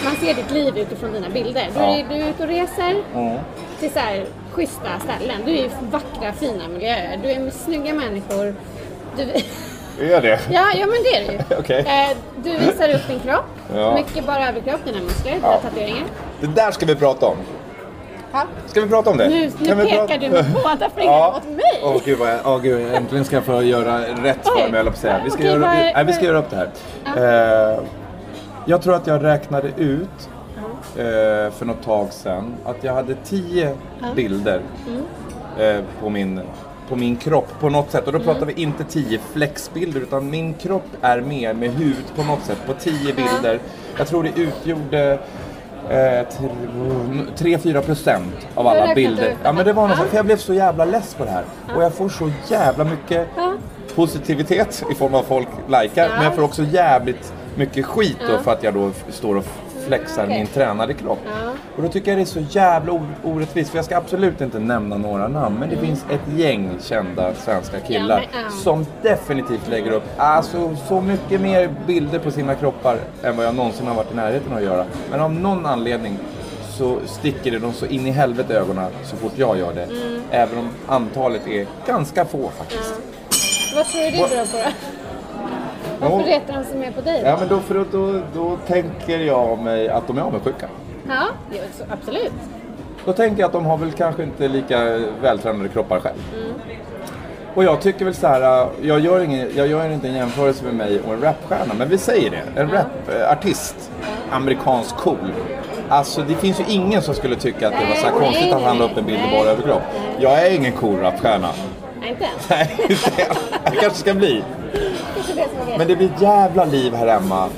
B: man ser ditt liv utifrån dina bilder. Du,
D: Ja.
B: du är ute och reser
D: Mm.
B: till så här schyssta ställen. Du är i vackra, fina miljöer. Du är med snygga människor. Du,
D: Är det?
B: ja, ja, men det är det ju.
D: Okej.
B: Eh, du visar upp din kropp.
D: Ja.
B: Mycket bara överkropp, dina muskler, dina
D: Ja.
B: tatueringar.
D: Det där ska vi prata om.
B: Ja.
D: Ska vi prata om det?
B: Nu, nu
D: Kan vi
B: pekar
D: prata-
B: du med båda fingrarna åt mig.
D: Åh gud, vad jag, åh, gud, äntligen ska jag få göra rätt för mig, jag på säga. Vi ska,
B: Okej,
D: göra,
B: är-
D: nej, vi ska göra upp det här. Eh, jag tror att jag räknade ut för något tag sedan att jag hade tio bilder
B: Mm.
D: eh, på, min, på min kropp på något sätt. Och då pratar vi inte tio flexbilder utan min kropp är med med huvudet på något sätt på tio bilder. Jag tror det utgjorde eh, 3-4 procent av alla bilder. Ja men det var något
B: Ja.
D: för jag blev så jävla less på det här. Och jag får så jävla mycket
B: Ja.
D: positivitet i form av folk likar.
B: Ja.
D: Men jag får också jävligt mycket skit då
B: Ja.
D: för att jag då står och flexar
B: okej.
D: min tränade kropp.
B: Ja.
D: Och då tycker jag det är så jävla orättvist. För jag ska absolut inte nämna några namn. Men det finns ett gäng kända svenska killar
B: Mm. men, ja.
D: som definitivt lägger upp alltså, så mycket mer bilder på sina kroppar än vad jag någonsin har varit i närheten av att göra. Men av någon anledning så sticker det dem så in i helvete ögonen så fort jag gör det.
B: Mm.
D: Även om antalet är ganska få faktiskt.
B: Vad tror du det beror på då? Varför retar de sig mer på dig då?
D: Ja men då, för då, då, då tänker jag mig att de är avundsjuka.
B: Ja, så, absolut.
D: Då tänker jag att de har väl kanske inte lika vältränade kroppar själv. Och jag tycker väl så här, äh, jag gör, ingen, jag gör inte en jämförelse med mig och en rapstjärna, men vi säger det. En rapartist, amerikansk cool. Alltså det finns ju ingen som skulle tycka att det var så här konstigt att han la upp en bild i bara överkropp. Jag är ingen cool rapstjärna.
B: Nej, inte ens.
D: Nej, inte än. Jag kanske ska bli. Men det blir ett jävla liv här hemma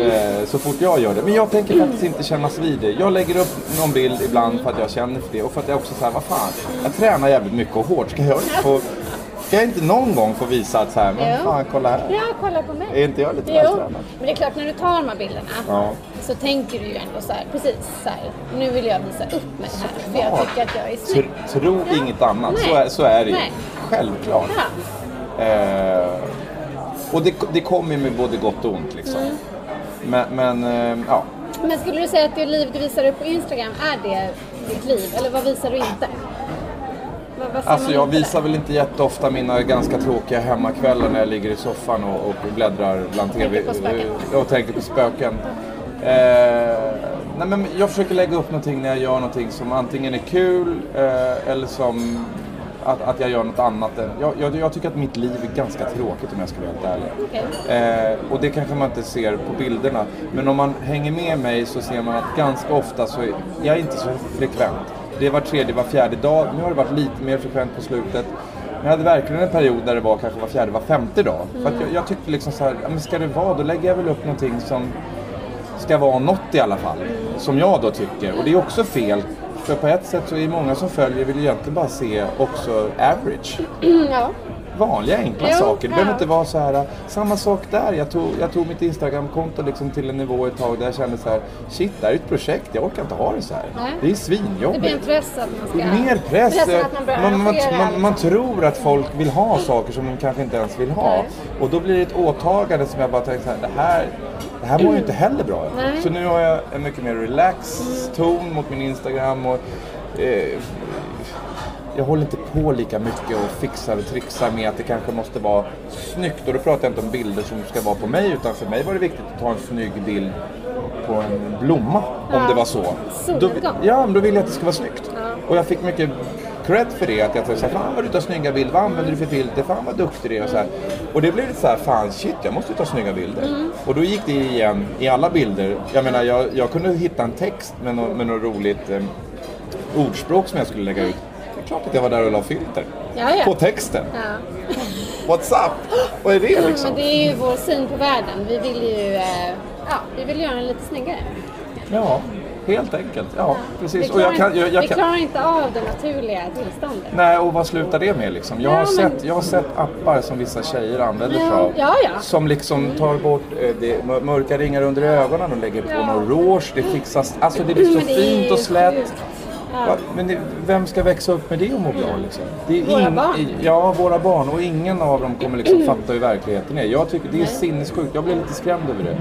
D: eh, så fort jag gör det. Men jag tänker faktiskt inte kännas vid det. Jag lägger upp någon bild ibland för att jag känner för det och för att jag också säger vad fan, jag tränar jävligt mycket och hårt. Ska jag, inte få, ska jag inte någon gång få visa att så här, men
B: Jo.
D: fan kolla här.
B: Ja, kolla på mig.
D: Är inte jag lite vältränad?
B: men det är klart när du tar de här bilderna
D: Ja.
B: så tänker du ju ändå så här, precis så här, nu vill jag visa upp mig här för jag
D: Såklart.
B: tycker att jag är snygg.
D: tro
B: Ja.
D: inget annat, så är, så är det ju.
B: Nej.
D: Självklart.
B: Ja.
D: Eh, och det, det kommer med både gott och ont liksom.
B: Mm.
D: Men, men eh, ja.
B: Men skulle du säga att det liv du visar upp på Instagram, är det ditt liv? Eller vad visar du inte? Vad, vad ser
D: Alltså jag visar väl inte jätteofta mina ganska tråkiga hemmakvällar när jag ligger i soffan och, och bläddrar bland TV eh, och tänker på spöken. Eh, nej men jag försöker lägga upp någonting när jag gör någonting som antingen är kul eh, eller som att, att jag gör något annat. Jag, jag, jag tycker att mitt liv är ganska tråkigt om jag ska vara helt ärlig.
B: Okej.
D: Eh, och det kanske man inte ser på bilderna. Men om man hänger med mig så ser man att ganska ofta så är jag inte så frekvent. Det är var tredje, var fjärde dag. Nu har det varit lite mer frekvent på slutet. Men jag hade verkligen en period där det var kanske var fjärde, var femte dag. För att jag, jag tyckte liksom så här, ja, men ska det vara, då lägger jag väl upp någonting som ska vara något i alla fall. Som jag då tycker. Och det är också fel. För på ett sätt så är många som följer vill egentligen bara se också average
B: Ja.
D: vanliga enkla
B: Jo,
D: saker. Det behöver
B: ja.
D: inte vara så här. Samma sak där. Jag tog, jag tog mitt Instagramkonto liksom till en nivå ett tag där jag kände så här. Shit, det här är ett projekt. Jag orkar inte ha det så här.
B: Nej.
D: Det är
B: Det
D: svinjobbigt.
B: blir en press att man ska...
D: Mer press.
B: Man
D: Man, man,
B: arrangera,
D: man,
B: liksom.
D: tror att folk vill ha saker som de kanske inte ens vill ha.
B: Nej.
D: Och då blir det ett åtagande som jag bara tänker så här. Det här, det här mår ju inte heller bra.
B: Nej.
D: Så nu har jag en mycket mer relaxed ton mot min Instagram. Och, eh, jag håller inte på lika mycket och fixar och trixar med att det kanske måste vara snyggt. Och då pratar jag inte om bilder som ska vara på mig utan för mig var det viktigt att ta en snygg bild på en blomma om
B: Ja.
D: det var så. Då, ja, men då vill jag att det ska vara snyggt.
B: Ja.
D: Och jag fick mycket cred för det. Att jag tänkte såhär, fan vad du tar snygga bilder, vad använder du för filter, fan vad duktig du är och så här. Och det blev lite såhär, fan shit jag måste ta snygga bilder.
B: Mm.
D: Och då gick det igen i alla bilder. Jag menar jag, jag kunde hitta en text med, nå- med något roligt eh, ordspråk som jag skulle lägga ut. Det är klart att jag var där och la filter.
B: Ja, ja.
D: På texten.
B: Ja.
D: What's up? Vad är det liksom?
B: Men det är ju vår syn på världen. Vi vill ju, eh, ja, vi vill göra den lite snyggare.
D: Ja. Helt enkelt. Ja,
B: Vi
D: precis. Och
B: klarar,
D: jag kan, jag, jag
B: vi klarar inte av det naturliga tillståndet.
D: Nej, och vad slutar det med liksom? Jag
B: Ja,
D: har,
B: men-
D: sett, jag har sett appar som vissa tjejer använder sig
B: Ja,
D: av.
B: ja, ja.
D: Som liksom tar bort eh, det, mör- mörka ringar under ögonen och lägger på
B: Ja.
D: någon rouge. Det fixas, alltså det blir så
B: det
D: fint och slätt.
B: sjukt.
D: Va? Men det, vem ska växa upp med det och må bra liksom? Det
B: Våra barn.
D: i- Ja, våra barn. Och ingen av dem kommer liksom fatta hur verkligheten är. Jag tycker det är sinnessjukt. Jag blir lite skrämd över det.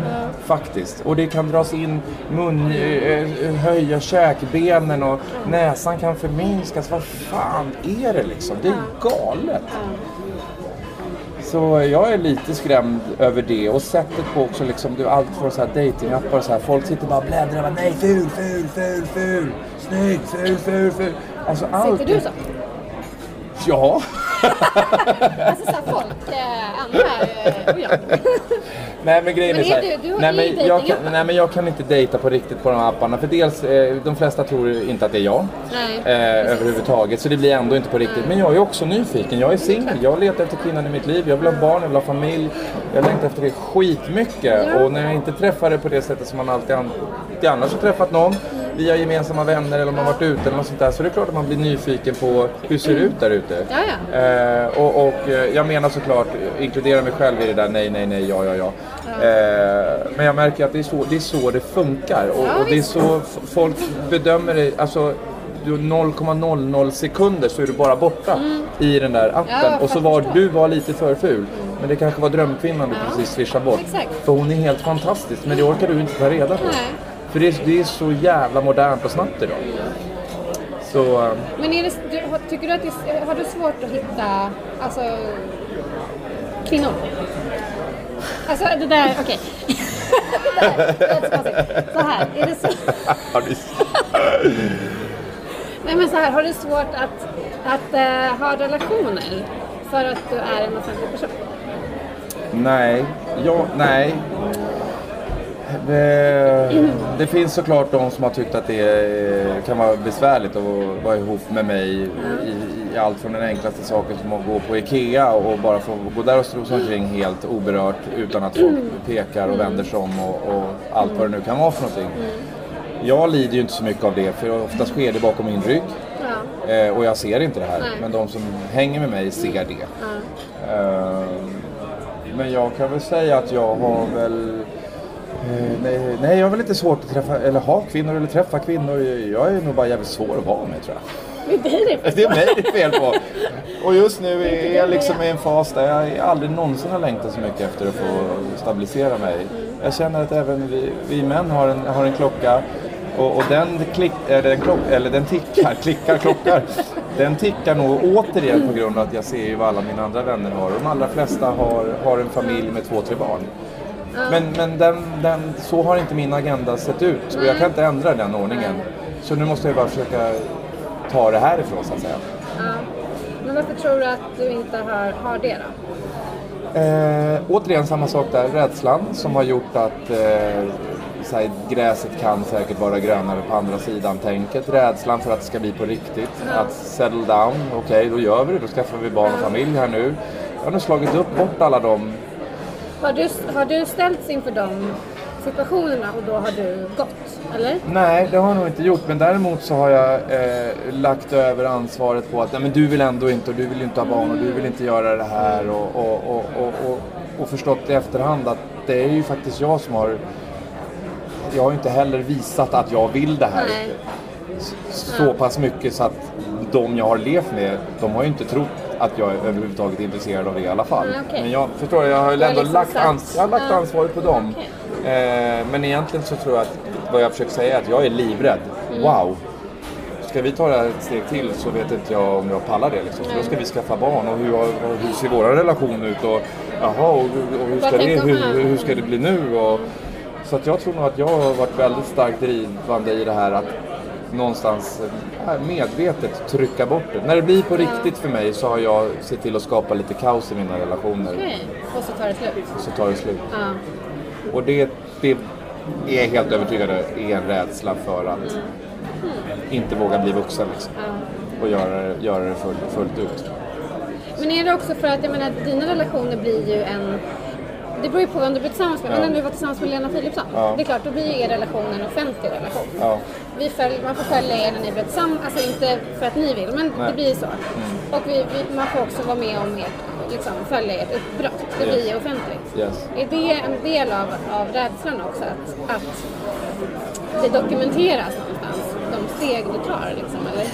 D: Faktiskt. Och det kan dras in mun, eh, eh, höja käkbenen och näsan kan förminskas. Vad fan är det liksom? Det är galet. Så jag är lite skrämd över det och sättet på också liksom, är allt från så här datingappar och så här. Folk sitter bara och bläddrar och bara, nej ful, ful, ful, ful, snygg, ful, ful, ful. Alltså allt.
B: Sitter du så?
D: Ja.
B: Alltså såhär folk, eh.
D: Nej men grejen
B: Men
D: är
B: är
D: här,
B: du- du har
D: nej, men jag kan, nej men jag kan inte dejta på riktigt på de här apparna. För dels, eh, de flesta tror inte att det är jag.
B: Nej,
D: Eh, överhuvudtaget. Så det blir ändå inte på riktigt. Men jag är också nyfiken. Jag är singel. Jag letar efter kvinnan i mitt liv. Jag vill ha barn, jag vill ha familj. Jag längtar efter det skitmycket.
B: Ja.
D: Och när jag inte träffar det på det sättet som man alltid, an- alltid annars har träffat någon. Via gemensamma vänner eller om man har varit ute eller något sånt där. Så det är klart att man blir nyfiken på hur ser det ut där ute.
B: Ja, ja.
D: Eh, och, och eh, jag menar såklart, inkludera mig själv i det där nej, nej, nej, ja, ja, ja. Eh, men jag märker att det är så det, är så det funkar. Och, och det är så folk bedömer det. Alltså, du 0,00 sekunder så är du bara borta i den där appen.
B: Mm. Ja,
D: och så var du var lite för ful. Men det kanske var drömkvinnan du
B: Ja,
D: precis swishade bort.
B: exakt.
D: För hon är helt fantastisk. Men det orkar du inte ta reda på.
B: Nej.
D: För det är, det är så jävla modernt och snabbt idag. Så... eh,
B: Men är det, du, tycker du att det, har du svårt att hitta alltså, kvinnor? Alltså det där, okej. det där, det är så här, är det så? Nej men så här, har du svårt att, att eh, ha relationer för att du är en offentlig person?
D: Nej, ja, nej. Det, det finns såklart de som har tyckt att det är- kan vara besvärligt att vara ihop med mig i, i allt från den enklaste saken som att gå på IKEA och bara få gå där och strosa omkring helt oberört utan att folk pekar och vänder sig om och, och allt vad det nu kan vara för någonting. Jag lider ju inte så mycket av det för oftast sker det bakom min rygg.
B: Ja.
D: Eh, och jag ser inte det här.
B: Nej.
D: Men de som hänger med mig ser det. Eh, men jag kan väl säga att jag har väl... Eh, nej, nej, jag har väl inte svårt att träffa, eller ha kvinnor eller träffa kvinnor. Jag är nog bara jävligt svår att vara med tror jag.
B: Det är det.
D: Det är mig det är fel på. Och just nu är jag liksom i en fas där jag aldrig någonsin har längtat så mycket efter att få stabilisera mig. Jag känner att även vi, vi män har en, har en klocka och, och den, klick, eller, den klock, eller den tickar, klickar, klockar. Den tickar nog återigen på grund av att jag ser ju vad alla mina andra vänner har. De allra flesta har, har en familj med två, tre barn. Men, men den, den, så har inte min agenda sett ut och jag kan inte ändra den ordningen. Så nu måste jag bara försöka ta det härifrån så att säga.
B: Ja. Men varför tror du att du inte har, har det då?
D: Eh, återigen samma sak där, rädslan som har gjort att eh, så här, gräset kan säkert vara grönare på andra sidan tänket. Rädslan för att det ska bli på riktigt. Att settle down, okej då gör vi det, då skaffar vi barn och familj här nu. Jag har nu slagit upp bort alla de
B: Har du, har du ställts inför de situationerna och då har du gått? Eller?
D: Nej, det har jag nog inte gjort. Men däremot så har jag eh, lagt över ansvaret på att nej, men du vill ändå inte och du vill ju inte ha barn och du vill inte göra det här. Och, och, och, och, och, och förstått i efterhand att det är ju faktiskt jag som har... Jag har ju inte heller visat att jag vill det här
B: Nej.
D: så pass mycket så att de jag har levt med, de har ju inte trott att jag är överhuvudtaget intresserad av det i alla fall.
B: Nej, okej.
D: Men jag förstår, jag har ju ändå
B: liksom
D: lagt, ans- jag har lagt ansvaret på dem.
B: Okej.
D: Eh, men egentligen så tror jag att vad jag försöker säga är att jag är livrädd.
B: Mm.
D: Wow! Ska vi ta det här ett steg till så vet inte jag om jag pallar det. Liksom. För då ska vi skaffa barn och hur, hur ser vår relation ut? Och, jaha, och, och hur, ska det, hur, hur ska det bli nu? Och, så att jag tror nog att jag har varit väldigt starkt drivande i det här att någonstans medvetet trycka bort det. När det blir på riktigt för mig så har jag sett till att skapa lite kaos i mina relationer.
B: Okej. Och så tar det slut?
D: Så tar det slut.
B: Ja.
D: Och det, det är jag helt övertygad om är en rädsla för att inte våga bli vuxen liksom. Och göra, det- göra det fullt, fullt ut.
B: Men är det också för att, jag menar, dina relationer blir ju en det beror ju på vem du blir tillsammans med. Men
D: Ja.
B: när du var tillsammans med Lena Philipsson,
D: Ja.
B: det är klart, då blir ju er relation en offentlig relation.
D: Ja.
B: Vi följ, man får följa er när ni blir tillsammans, alltså inte för att ni vill, men
D: Nej.
B: det blir så. Och vi, vi, man får också vara med om ert, liksom, följa ert uppbrott. Det
D: Yes.
B: blir offentligt.
D: Yes.
B: Är det en del av, av rädslan också? Att, att det dokumenteras någonstans, de steg du tar liksom, eller?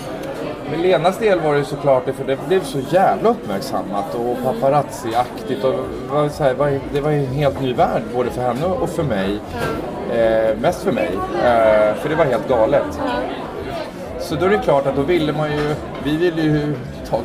D: Med Lenas del var det ju såklart det, för det blev så jävla uppmärksammat och paparazzi-aktigt. Och var, så här, det var- en helt ny värld både för henne och för mig. Eh, mest för mig, eh, för det var helt galet. Så då är det klart att då ville man ju, vi ville ju ta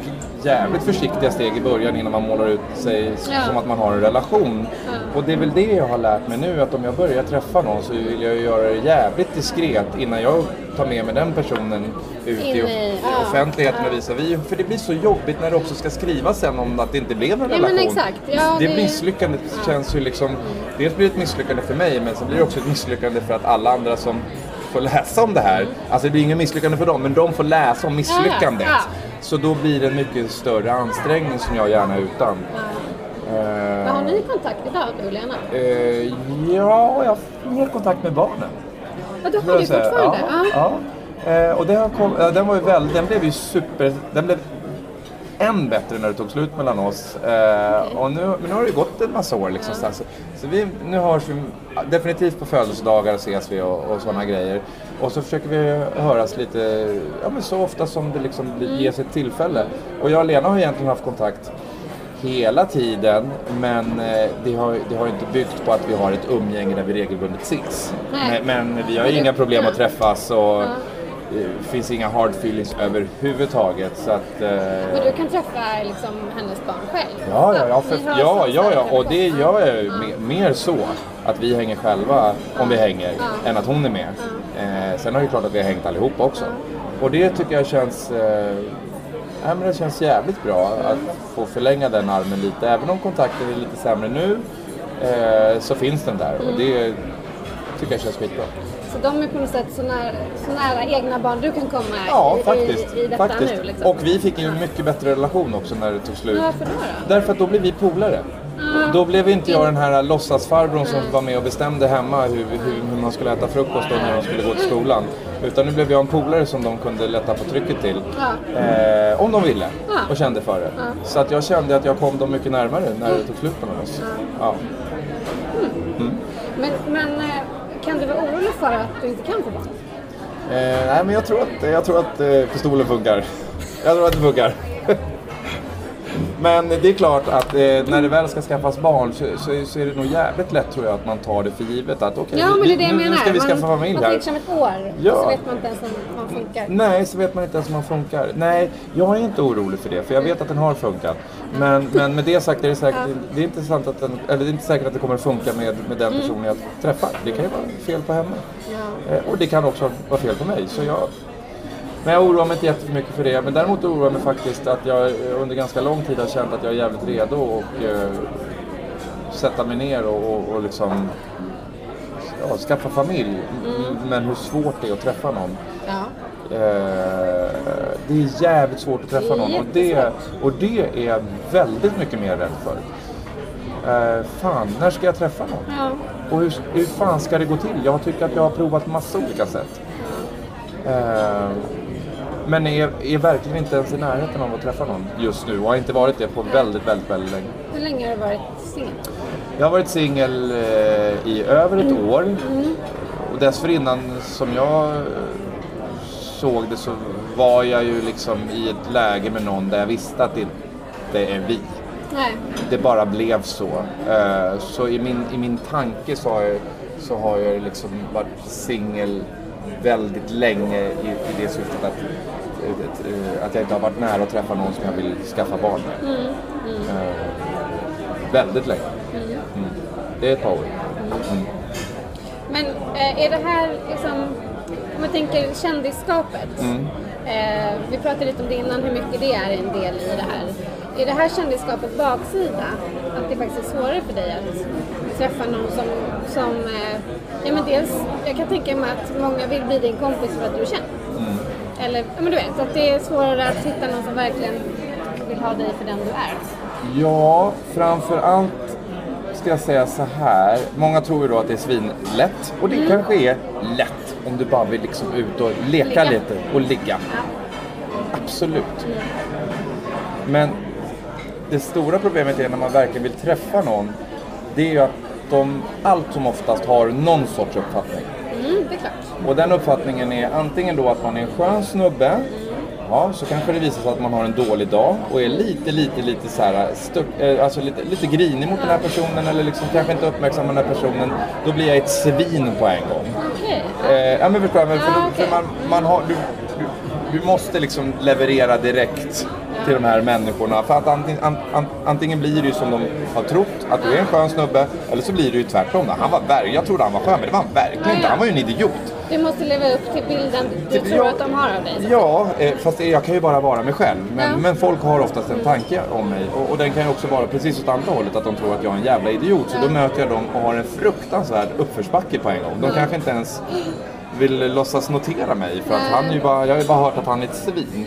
D: jävligt försiktiga steg i början innan man målar ut sig
B: Ja.
D: som att man har en relation. Och det är väl det jag har lärt mig nu, att om jag börjar träffa någon så vill jag göra det jävligt diskret innan jag tar med mig den personen ut i,
B: i-
D: i
B: ja.
D: offentligheten och visar vi. För det blir så jobbigt när det också ska skrivas sen om att det inte blev en
B: Ja, men
D: relation.
B: exakt. Ja,
D: det
B: det-
D: misslyckandet känns ju liksom, dels blir det ett misslyckande för mig men sen blir det också ett misslyckande för att alla andra som får läsa om det här, alltså det blir ingen misslyckande för dem, men de får läsa om misslyckandet.
B: Ja, ja.
D: Så då blir det en mycket större ansträngning som jag gärna är utan.
B: Vad har ni kontakt idag, du och Lena?
D: Eh, ja, jag har mer kontakt med barnen.
B: Ja, du har det fortfarande?
D: Ja, ja. Eh, och har kom, ja, den var ju väl, den blev ju super, den blev än bättre när det tog slut mellan oss. Eh, och nu, men nu har det ju gått en massa år liksom. Så, så vi, nu hörs vi definitivt på födelsedagar ses vi och, och sådana grejer. Och så försöker vi höras lite, ja men så ofta som det liksom blir- ges ett tillfälle. Och jag och Lena har egentligen haft kontakt hela tiden men eh, det har, det har inte byggt på att vi har ett umgänge där vi regelbundet ses. Men, men vi har
B: du-
D: inga problem att träffas och det finns inga hard feelings överhuvudtaget. Så att, eh,
B: Men du kan träffa liksom, hennes barn själv?
D: Ja, ja, ja, för, ja, ja, ja, och det gör jag ju mer, mer så att vi hänger själva om vi hänger än att hon är med. Eh, sen är det klart att vi har hängt allihopa också. Och det tycker jag känns, eh, ja, men det känns jävligt bra att få förlänga den armen lite. Även om kontakten är lite sämre nu eh, så finns den där och det tycker jag känns skitbra.
B: Så de är på något sätt så nära, så nära egna barn du kan komma
D: Ja,
B: i,
D: faktiskt.
B: i, i detta
D: faktiskt.
B: nu? Liksom.
D: Och vi fick ju en mycket bättre relation också när det tog slut.
B: Varför då? då?
D: Därför att då blev vi polare. Då blev inte jag den här låtsasfarbrorn som var med och bestämde hemma hur, hur, hur man skulle äta frukost och när de skulle gå till skolan. Utan nu blev jag en polare som de kunde lätta på trycket till. Eh, om de ville och kände för det. Så att jag kände att jag kom dem mycket närmare när det tog slut mellan oss. Ja.
B: Men, men eh, kan du vara orolig för att du inte kan få barn?
D: Eh, nej men jag tror att, jag tror att eh, pistolen funkar. Jag tror att det funkar. Men det är klart att eh, när det väl ska skaffas barn så, så, så är det nog jävligt lätt tror jag att man tar det för givet att okej,
B: Ja, men det är det jag
D: nu,
B: menar.
D: nu ska vi
B: man,
D: skaffa familj
B: man
D: här.
B: tänker som ett år,
D: Ja.
B: så vet man inte ens om man funkar.
D: Nej, så vet man inte ens om man funkar. Nej, jag är inte orolig för det, för jag vet att den har funkat. Men, men med det sagt är det, säkert, det är inte sant att den, eller det är inte säkert att det kommer funka med, med den
B: Mm.
D: personen jag träffar. Det kan ju vara fel på henne. Eh, och det kan också vara fel på mig. Så jag, men jag oroar mig inte jättemycket för det. Men däremot oroar jag mig faktiskt att jag eh, under ganska lång tid har känt att jag är jävligt redo och eh, sätta mig ner och, och, och liksom ja, skaffa familj. Men hur svårt det är att träffa någon.
B: Ja.
D: Eh, det är jävligt svårt att träffa någon och det, och det är jag väldigt mycket mer rädd för. Eh, fan, när ska jag träffa någon?
B: Ja.
D: Och hur, hur fan ska det gå till? Jag tycker att jag har provat massa olika sätt. Eh, men är, är verkligen inte ens i närheten av att träffa någon just nu och har inte varit det på väldigt, väldigt, väldigt länge.
B: Hur länge har du varit singel?
D: Jag har varit singel eh, i över ett år. Och dessförinnan som jag eh, såg det så var jag ju liksom i ett läge med någon där jag visste att det inte är vi.
B: Nej.
D: Det bara blev så. Eh, så i min, i min tanke så har jag, så har jag liksom varit singel väldigt länge i, i det syftet att, eh, att jag inte har varit nära att träffa någon som jag vill skaffa barn med. Eh, väldigt länge. Mm. Det är ett par år.
B: Men eh, är det här liksom, om man tänker kändisskapet.
D: Mm.
B: Eh, vi pratade lite om det innan, hur mycket det är en del i det här. Är det här kändisskapet baksida? Att det faktiskt är svårare för dig att träffa någon som, som eh, ja men dels, jag kan tänka mig att många vill bli din kompis för att du är känd.
D: Mm.
B: Eller, ja men du vet, att det är svårare att hitta någon som verkligen vill ha dig för den du är.
D: Ja, framför allt ska jag säga så här. Många tror ju då att det är svinlätt. Och det kanske är lätt om du bara vill liksom ut och leka
B: Ligga.
D: lite och ligga. Absolut. Men det stora problemet är när man verkligen vill träffa någon. Det är ju att de allt som oftast har någon sorts uppfattning.
B: Mm, det är klart.
D: Och den uppfattningen är antingen då att man är en skön snubbe. Ja, så kanske det visar sig att man har en dålig dag och är lite, lite, lite så här, stuck, eh, alltså lite, lite grinig mot den här personen eller liksom kanske inte uppmärksammar den här personen. Då blir jag ett svin på en gång.
B: Okej.
D: Eh, ja men förstår jag, men för,
B: Ja,
D: då-
B: okej.
D: för man, man har, du, du, du måste liksom leverera direkt till de här människorna. För att antingen, an, an, antingen blir det ju som de har trott, att du är en skön snubbe, eller så blir det ju tvärtom. Han var ver- jag trodde han var skön, men det var han verkligen inte. Han var ju en idiot.
B: Du måste leva upp till bilden du tror
D: ja.
B: att de har av dig.
D: Ja, eh, fast jag kan ju bara vara mig själv. Men,
B: Ja.
D: men folk har oftast en tanke om mig. Och, och den kan ju också vara precis åt andra hållet, att de tror att jag är en jävla idiot. Så då möter jag dem och har en fruktansvärd uppförsbacke på en gång. De kanske inte ens vill låtsas notera mig. För att han är ju bara, jag har ju bara hört att han är ett svin.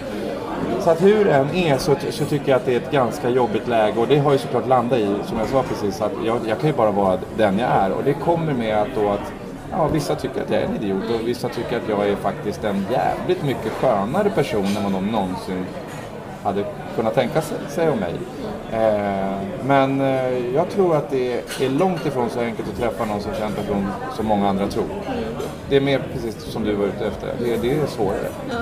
D: Så att hur det än är så, så tycker jag att det är ett ganska jobbigt läge och det har ju såklart landat i, som jag sa precis, att jag, jag kan ju bara vara den jag är. Och det kommer med att då att ja, vissa tycker att jag är en idiot och vissa tycker att jag är faktiskt en jävligt mycket skönare person än vad de någonsin hade kunnat tänka sig, sig om mig. Eh, men eh, jag tror att det är långt ifrån så enkelt att träffa någon som känd person som många andra tror. Det är mer precis som du var ute efter. Det, det är svårare.
B: Ja.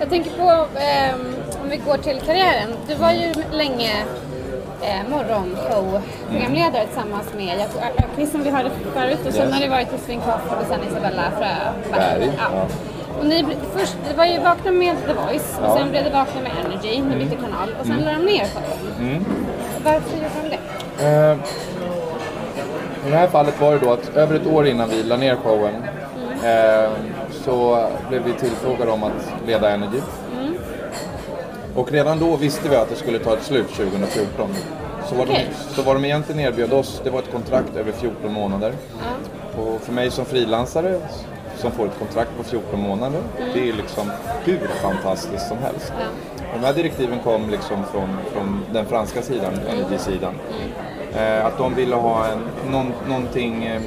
B: Jag tänker på, ehm, om vi går till karriären. Du var ju länge eh, morgonshow-programledare tillsammans med Jakob Öqvist som vi hörde förut och sen
D: Yes.
B: har det varit Josefin Crafoord och sen Isabella Fröberg.
D: Berg,
B: Ja.
D: ja.
B: Och ni, först, det var ju Vakna med The Voice och
D: Ja.
B: sen blev det Vakna med Energy, ni bytte kanal och sen la de ner showen. Varför gjorde de det?
D: Eh, I det här fallet var det då att över ett år innan vi la ner showen eh, så blev vi tillfrågade om att leda Energy. Och redan då visste vi att det skulle ta ett slut 2014. Så vad,
B: Okej.
D: de, så vad de egentligen erbjöd oss, det var ett kontrakt över 14 månader. Och för mig som frilansare som får ett kontrakt på 14 månader, det är liksom hur fantastiskt som helst. De här direktiven kom liksom från, från den franska sidan, Energy-sidan. Eh, att de ville ha en, någon, någonting, eh,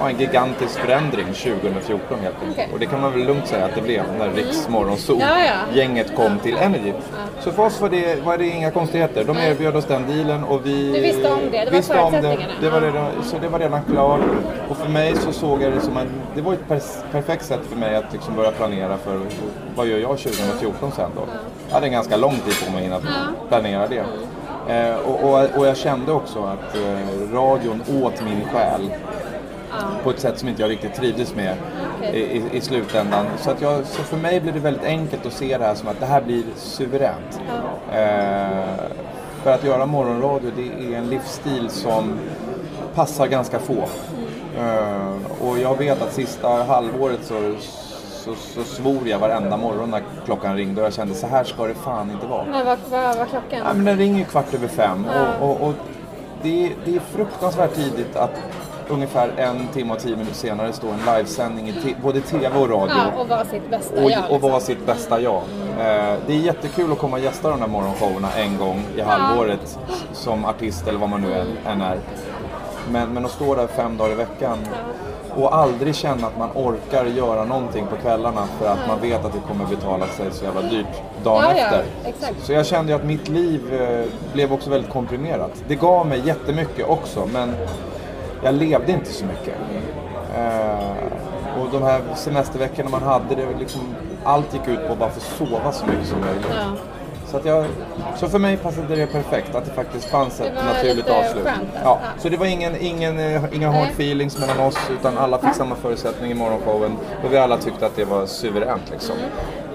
D: ja, en gigantisk förändring 2014 helt enkelt.
B: Okej.
D: Och det kan man väl lugnt säga att det blev när Riks Morgonzoo
B: Ja, ja.
D: gänget kom till Energy. Så för oss var det, var det inga konstigheter. De erbjöd oss den dealen och vi
B: Du visste om det, det var
D: visste om det.
B: förutsättningarna.
D: det var redan, Så det var redan klart. Och för mig så såg jag det som en, det var ett per, perfekt sätt för mig att liksom börja planera för vad gör jag 2014 sen då. Jag hade en ganska lång tid på mig att planera det. Eh, och, och, och jag kände också att eh, radion åt min själ på ett sätt som inte jag riktigt trivdes med i, i, i slutändan. Så, att jag, så för mig blir det väldigt enkelt att se det här som att det här blir suveränt. Eh, för att göra morgonradio, det är en livsstil som passar ganska få. Eh, och jag vet att sista halvåret så, så, så svor jag varenda morgon när klockan ringde och jag kände så här ska det fan inte vara.
B: Men vad, vad var klockan?
D: Ja, men den ringer kvart över fem och, och, och det, det är fruktansvärt tidigt att ungefär en timme och tio minuter senare stå en livesändning i både tv och radio
B: Ja, och var sitt bästa
D: och,
B: jag.
D: och vara
B: liksom.
D: sitt bästa jag. Eh, det är jättekul att komma och gästa de där morgonshowerna en gång i halvåret som artist eller vad man nu än, är. Men, men att stå där fem dagar i veckan och aldrig känna att man orkar göra någonting på kvällarna för att man vet att det kommer betala sig så jävla dyrt dagen
B: Ja, ja,
D: efter.
B: exakt.
D: Så jag kände ju att mitt liv eh, blev också väldigt komprimerat. Det gav mig jättemycket också men jag levde inte så mycket. Eh, och de här semesterveckorna man hade, det var liksom, allt gick ut på att bara få sova så mycket som möjligt.
B: Ja.
D: Så, att jag, så för mig passade det perfekt att det faktiskt fanns ett naturligt avslut.
B: där.
D: Ja, så det var ingen, ingen, eh, inga hard feelings mellan oss utan alla fick samma förutsättning i morgonshowen och vi alla tyckte att det var suveränt liksom. Eh,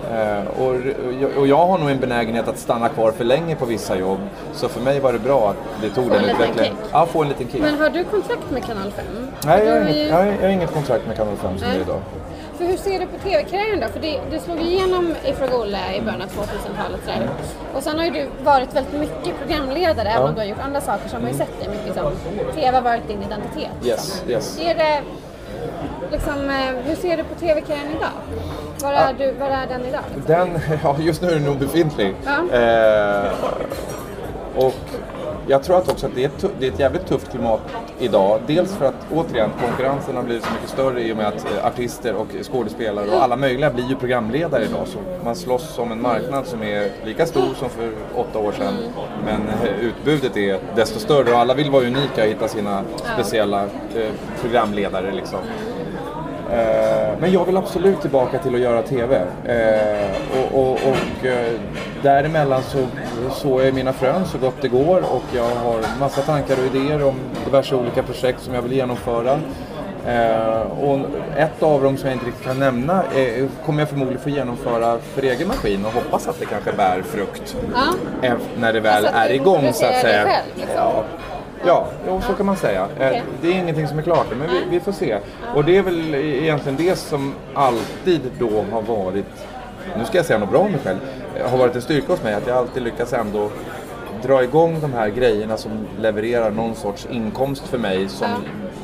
D: och, och, och jag har nog en benägenhet att stanna kvar för länge på vissa jobb. Så för mig var det bra att det tog
B: Få
D: den utvecklingen. Ja, få en liten kick.
B: Men har du kontrakt med Kanal 5?
D: Nej, jag har, inget,
B: ju-
D: jag, har, jag har inget kontrakt med Kanal 5 som det är
B: Nej.
D: idag.
B: För hur ser du på TV-karriären då? För det, du slog igenom i Fråga Olle i början av 2000-talet. sådär. Och sen har ju du varit väldigt mycket programledare, även om du har gjort andra saker så har man ju sett dig mycket som TV har varit din identitet.
D: Yes, yes.
B: Är det, liksom, eh, hur ser du på TV-karriären idag? Var är, du, var är den idag? Liksom?
D: Den, ja just nu är den nog befintlig.
B: Ja.
D: Eh, och jag tror att också att det är, ett, det är ett jävligt tufft klimat idag. Dels för att återigen konkurrensen har blivit så mycket större i och med att eh, artister och skådespelare och alla möjliga blir ju programledare idag. Så man slåss om en marknad som är lika stor som för åtta år sedan. Men eh, utbudet är desto större och alla vill vara unika och hitta sina speciella programledare liksom. Eh, Men jag vill absolut tillbaka till att göra TV. Eh, och och, och eh, däremellan så såg jag mina frön så gott det går och jag har massa tankar och idéer om diverse olika projekt som jag vill genomföra. Och ett av dem som jag inte riktigt kan nämna kommer jag förmodligen få genomföra för egen maskin och hoppas att det kanske bär frukt
B: Ja.
D: när det väl
B: Alltså
D: är igång så att säga.
B: själv, liksom.
D: Ja, Ja, jo, så kan man säga. Eh,
B: Okej.
D: Det är ingenting som är klart men vi, vi får se. Och det är väl egentligen det som alltid då har varit, nu ska jag säga något bra om mig själv, eh, har varit en styrka hos mig att jag alltid lyckats ändå dra igång de här grejerna som levererar någon sorts inkomst för mig som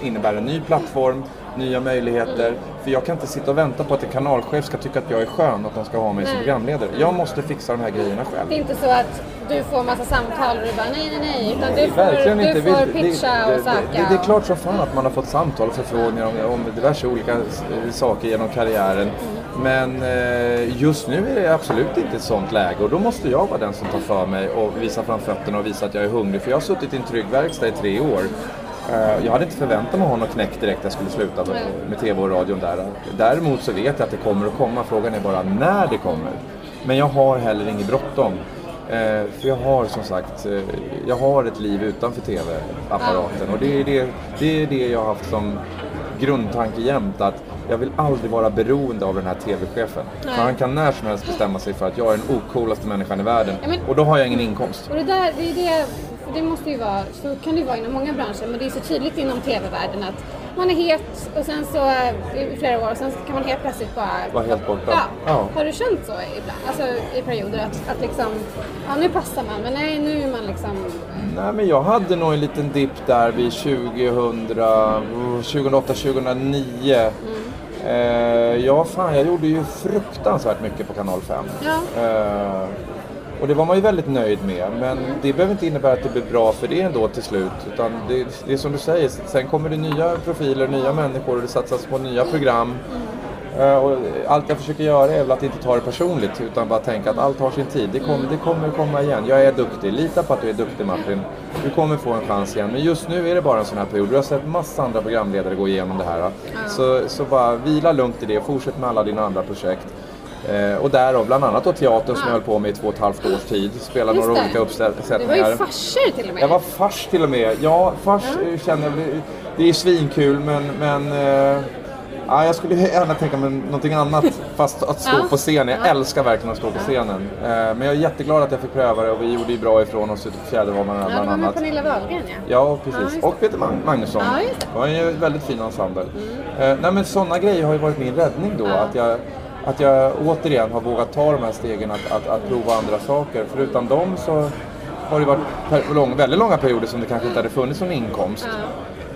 D: innebär en ny plattform, nya möjligheter. För jag kan inte sitta och vänta på att en kanalchef ska tycka att jag är skön och att de ska ha mig som
B: Nej.
D: programledare. Jag måste fixa de här grejerna själv.
B: Det är inte så att du får massa samtal och du bara nej, nej, nej. Utan du får, du
D: inte.
B: får pitcha
D: det,
B: och söka.
D: Det, det, det är klart som fan att man har fått samtal och förfrågningar om, om diverse olika saker genom karriären. Men eh, just nu är det absolut inte ett sånt läge och då måste jag vara den som tar för mig och visa fram fötterna och visa att jag är hungrig. För jag har suttit i en trygg verkstad i tre år. Eh, Jag hade inte förväntat mig att ha något knäck direkt när jag skulle sluta med, TV och radion där. Däremot så vet jag att det kommer att komma. Frågan är bara när det kommer. Men jag har heller inget bråttom. Eh, för jag har som sagt, eh, jag har ett liv utanför TV-apparaten och det är det, det är det jag har haft som grundtanke jämt att jag vill aldrig vara beroende av den här TV-chefen. För han kan när som helst bestämma sig för att jag är den ocoolaste människan i världen
B: Ja, men-
D: och då har jag ingen inkomst.
B: Och det där, det är det, det måste ju vara, så kan det ju vara inom många branscher, men det är så tydligt inom TV-världen att man är het och sen så eh, i flera år och sen så kan man helt plötsligt bara
D: Var helt borta.
B: Ja.
D: Ja.
B: Har du känt så ibland? Alltså i perioder att, att liksom, ja nu passar man, men nej nu är man liksom,
D: Nej men jag hade nog en liten dipp där vid 2000, 2008-2009. Eh, ja fan, jag gjorde ju fruktansvärt mycket på kanal 5.
B: Ja.
D: Eh, och det var man ju väldigt nöjd med. Men det behöver inte innebära att det blir bra för det ändå till slut. Utan det, det är som du säger, sen kommer det nya profiler, nya människor och det satsas på nya program. Eh, och allt jag försöker göra är väl att inte ta det personligt utan bara tänka att allt har sin tid. Det kommer, det kommer komma igen. Jag är duktig. Lita på att du är duktig Martin. Du kommer få en chans igen. Men just nu är det bara en sån här period. Du har sett massa andra programledare gå igenom det här. Så, så bara vila lugnt i det. Fortsätt med alla dina andra projekt. Eh, och därav bland annat då teatern som jag höll på med i två och ett halvt års tid. Spela
B: Just
D: några
B: det.
D: olika
B: det var
D: uppsättningar.
B: ju farser till och med.
D: Jag var fars till och med. Ja, fars eh, känner jag. Det är svinkul men, men eh, ja, jag skulle gärna tänka mig någonting annat fast att stå
B: Ja.
D: på scen. Jag älskar verkligen att stå på scenen. Eh, men jag är jätteglad att jag fick pröva det och vi gjorde ju bra ifrån oss ute på Fjäderholmarna
B: Ja,
D: bland
B: var med
D: annat.
B: Pernilla Wahlgren ja.
D: Ja,
B: Ja,
D: precis. och Peter Mag- Magnusson.
B: Ja, just det.
D: det var en väldigt fin ensemble. Eh, nej, men sådana grejer har ju varit min räddning då. Att, jag, att jag återigen har vågat ta de här stegen att, att, att prova andra saker. För utan dem så har det varit lång, väldigt långa perioder som det kanske inte hade funnits någon inkomst.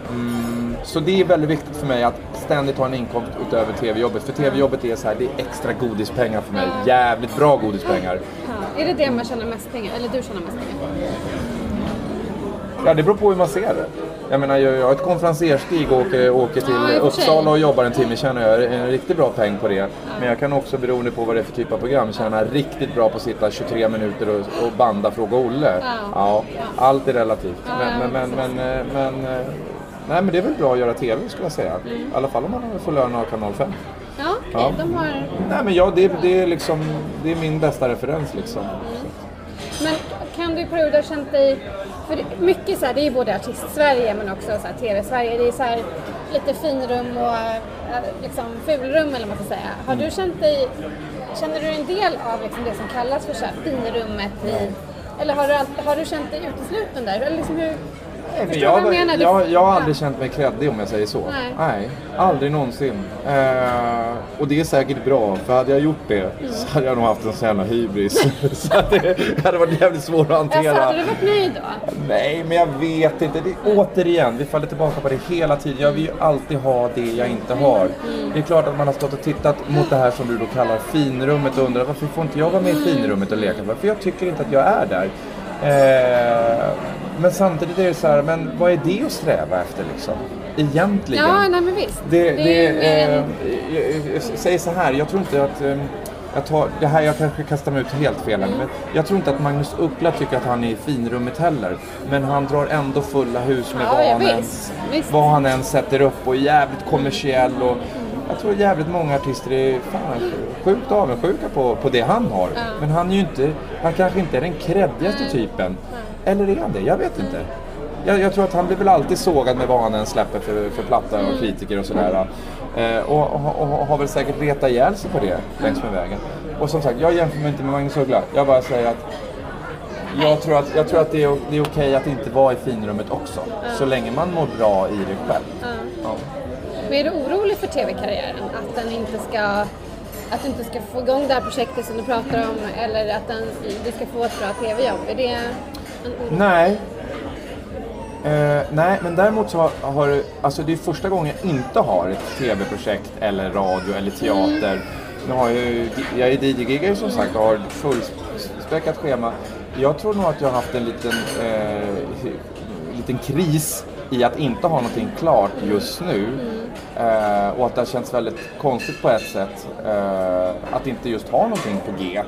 D: Mm, så det är väldigt viktigt för mig att ständigt ha en inkomst utöver TV-jobbet. För TV-jobbet är så här, det är extra godispengar för mig. Jävligt bra godispengar.
B: Är det det man tjänar mest pengar, eller du tjänar mest pengar?
D: Ja, det beror på hur man ser det. Jag menar, jag jag har ett konferenserstig och åker, åker till
B: Ja.
D: Uppsala och jobbar en timme tjänar jag en riktigt bra peng på det. Men jag kan också, beroende på vad det är för typ av program, tjäna riktigt bra på att sitta 23 minuter och, och banda Fråga Olle.
B: Ja.
D: Ja, allt är relativt. Men, men, men, men, eh, men, eh, nej, men det är väl bra att göra TV skulle jag säga.
B: Mm.
D: I alla fall om man får lön av kanal 5.
B: Ja, okej,
D: Ja.
B: de har...
D: Nej men ja, det, det, är liksom, det är min bästa referens liksom.
B: Men kan du i perioder ha känt dig... För det, mycket så här, det är ju både artist-Sverige men också så här, TV-Sverige. Det är så här, lite finrum och eh, liksom fulrum eller vad man ska säga. Har du känt dig... Känner du en del av liksom det som kallas för så här, finrummet i... Eller har du, har du känt dig utesluten där? Eller liksom hur... Förstår
D: jag,
B: vad jag menar?
D: Jag, jag har aldrig känt mig kreddig om jag säger så.
B: Nej.
D: aldrig någonsin. Eh, och det är säkert bra, för hade jag gjort det
B: Mm.
D: så hade jag nog haft en sån jävla hybris. så det hade varit jävligt svårt att
B: Alltså,
D: hantera.
B: hade du varit nöjd då?
D: Nej, men jag vet inte. Det, återigen, vi faller tillbaka på det hela tiden. Jag vill ju alltid ha det jag inte har. Det är klart att man har stått och tittat mot det här som du då kallar finrummet och undrar varför får inte jag vara med i finrummet och leka? För jag tycker inte att jag är där. Eh, men samtidigt är det så här, men vad är det att sträva efter liksom? Egentligen.
B: Ja, nej men visst.
D: Det,
B: Det
D: det, eh,
B: en-
D: säger så här, jag tror inte att... Eh, jag tar, det här jag kanske kastar mig ut helt fel här, men jag tror inte att Magnus Uggla tycker att han är i finrummet heller. Men han drar ändå fulla hus med
B: Ja,
D: vad,
B: ja,
D: han
B: Visst.
D: vad han än sätter upp och är jävligt kommersiell. Och, jag tror jävligt många artister är fan, sjukt avundsjuka på, på det han har. Men han är ju inte, han kanske inte är den kreddigaste typen. Eller är han det? Jag vet inte. Jag, jag tror att han blir väl alltid sågad med vad han än släpper för, för platta och kritiker och sådär. Eh, och, och, och har väl säkert retat ihjäl sig på det längs med vägen. Och som sagt, jag jämför mig inte med Magnus Uggla. Jag bara säger att jag tror att, jag tror att det, är, det är okej att inte vara i finrummet också. Så länge man mår bra i det själv. Ja.
B: Men är du orolig för tv-karriären? Att den inte ska att du inte ska få igång det här projektet som du pratar om eller att den, du ska få ett bra tv-jobb? Är det en oro?
D: Nej. Eh, nej, men däremot så har, har det- alltså det är första gången jag inte har ett tv-projekt eller radio eller teater. Nu har jag, ju- jag är DJ-giggare som sagt och har fullspäckat schema. Jag tror nog att jag har haft en liten, eh, liten kris i att inte ha någonting klart just nu. Eh, och att det har känts väldigt konstigt på ett sätt eh, att inte just ha någonting på G.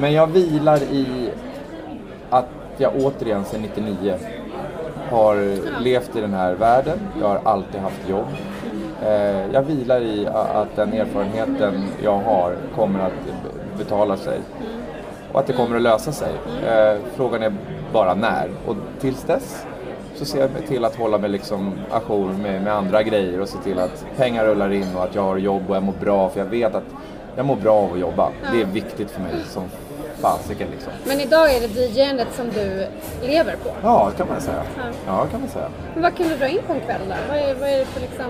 D: Men jag vilar i att jag återigen sedan 99 har levt i den här världen. Jag har alltid haft jobb. Eh, Jag vilar i att den erfarenheten jag har kommer att betala sig. Och att det kommer att lösa sig. Eh, Frågan är bara när. Och tills dess så ser jag till att hålla mig liksom ajour med, med andra grejer och se till att pengar rullar in och att jag har jobb och jag mår bra. För jag vet att jag mår bra av att jobba. Det är viktigt för mig som fasiken liksom.
B: Men idag är det DJ-andet som du lever på.
D: Ja, det kan man säga. Ja, det kan man säga.
B: Men vad kan du dra in på en kväll då? Vad är, vad är det för liksom...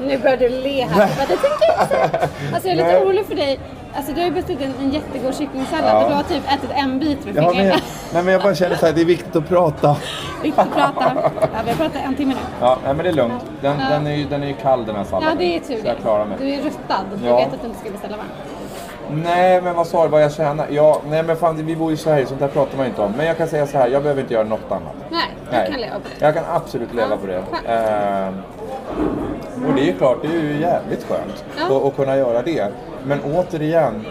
B: Nu börjar du le här. Det tänker jag inte. Alltså jag är lite orolig för dig. Alltså du har ju beställt en, en jättegod kycklingsallad
D: Ja.
B: och du har typ ätit en bit med
D: Ja,
B: fingrarna.
D: nej, men jag bara känner så här, det är viktigt att prata.
B: Viktigt att prata. Ja, vi har pratat en timme nu.
D: Ja, nej, men det är lugnt. Den, den, är, ju, den är ju kall den här salladen.
B: Ja, det är tur
D: Så jag klarar mig.
B: Du är ruttad. Du
D: Ja.
B: vet att du inte ska beställa varmt.
D: Nej, men vad sa du? Vad jag tjänar? Ja, nej men fan, vi bor i Sverige, sånt där pratar man inte om. Men jag kan säga så här, jag behöver inte göra något annat.
B: Nej, jag kan leva på det.
D: Jag kan absolut leva
B: Ja,
D: på det. Ehm, och det är ju klart, det är ju jävligt skönt
B: Ja.
D: att, att kunna göra det. Men återigen,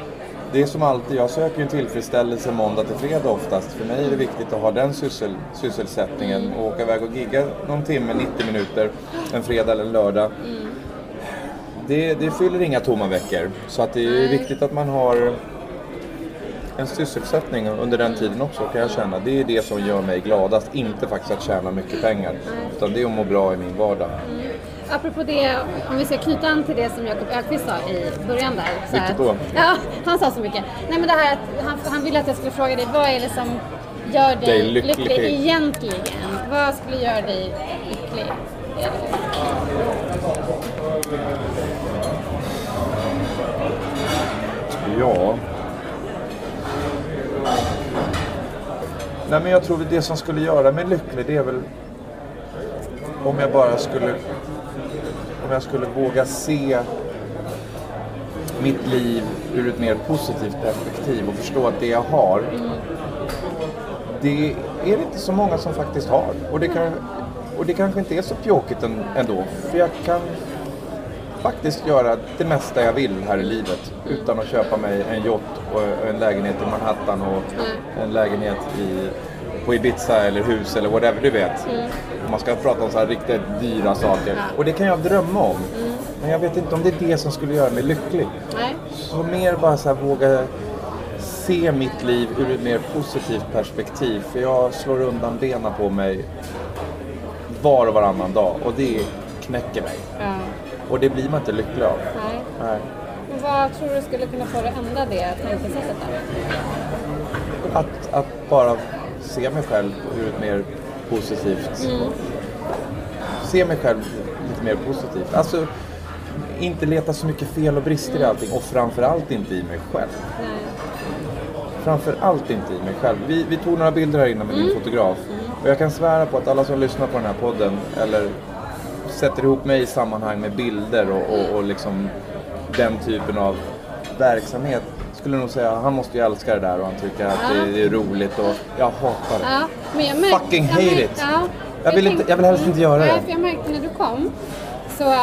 D: det är som alltid, jag söker en tillfredsställelse måndag till fredag oftast. För mig är det viktigt att ha den syssel, sysselsättningen och åka iväg och gigga någon timme, 90 minuter, en fredag eller en lördag.
B: Mm.
D: Det, det fyller inga tomma veckor. Så att det är
B: Nej.
D: viktigt att man har en sysselsättning under den tiden också kan jag känna. Det är det som gör mig gladast. Inte faktiskt att tjäna mycket pengar. Utan det är att må bra i min vardag.
B: Apropå det, om vi ska knyta an till det som Jakob Öqvist sa i början där. Så
D: Vilket då?
B: Ja, han sa så mycket. Nej men det här att han, han ville att jag skulle fråga dig, vad är det som gör dig
D: Dig lycklig.
B: lycklig egentligen? Vad skulle göra dig lycklig?
D: Ja. Nej men jag tror att det som skulle göra mig lycklig det är väl om jag bara skulle om jag skulle våga se mitt liv ur ett mer positivt perspektiv och förstå att det jag har det är det inte så många som faktiskt har. Och det, kan, och det kanske inte är så pjåkigt ändå. För jag kan faktiskt göra det mesta jag vill här i livet utan att köpa mig en yacht och en lägenhet i Manhattan och en lägenhet i, på Ibiza eller hus eller whatever du vet. Om man ska prata om så här riktigt dyra saker. Och det kan jag drömma om. Men jag vet inte om det är det som skulle göra mig lycklig.
B: nej.
D: Så mer bara så här våga se mitt liv ur ett mer positivt perspektiv. För jag slår undan benen på mig var och varannan dag och det knäcker mig.
B: Ja,
D: Och det blir man inte lycklig av.
B: nej.
D: Nej.
B: Men vad tror du skulle kunna få dig att ändra det tankesättet då?
D: Att, att bara se mig själv ur ett mer positivt... Se mig själv lite mer positivt. Alltså, inte leta så mycket fel och brister i allting och framförallt inte i mig själv.
B: Nej.
D: Framförallt inte i mig själv. Vi, vi tog några bilder här inne med din fotograf. Och jag kan svära på att alla som lyssnar på den här podden eller sätter ihop mig i sammanhang med bilder och, och, och liksom den typen av verksamhet skulle nog säga han måste ju älska det där och han tycker att
B: Ja.
D: det, är roligt och jag hatar det.
B: Ja, men jag märkte,
D: Fucking
B: jag
D: hate
B: märkte-
D: it.
B: Ja,
D: Jag vill inte- jag vill helst inte göra
B: Nej,
D: det.
B: för jag märkte när du kom så äh,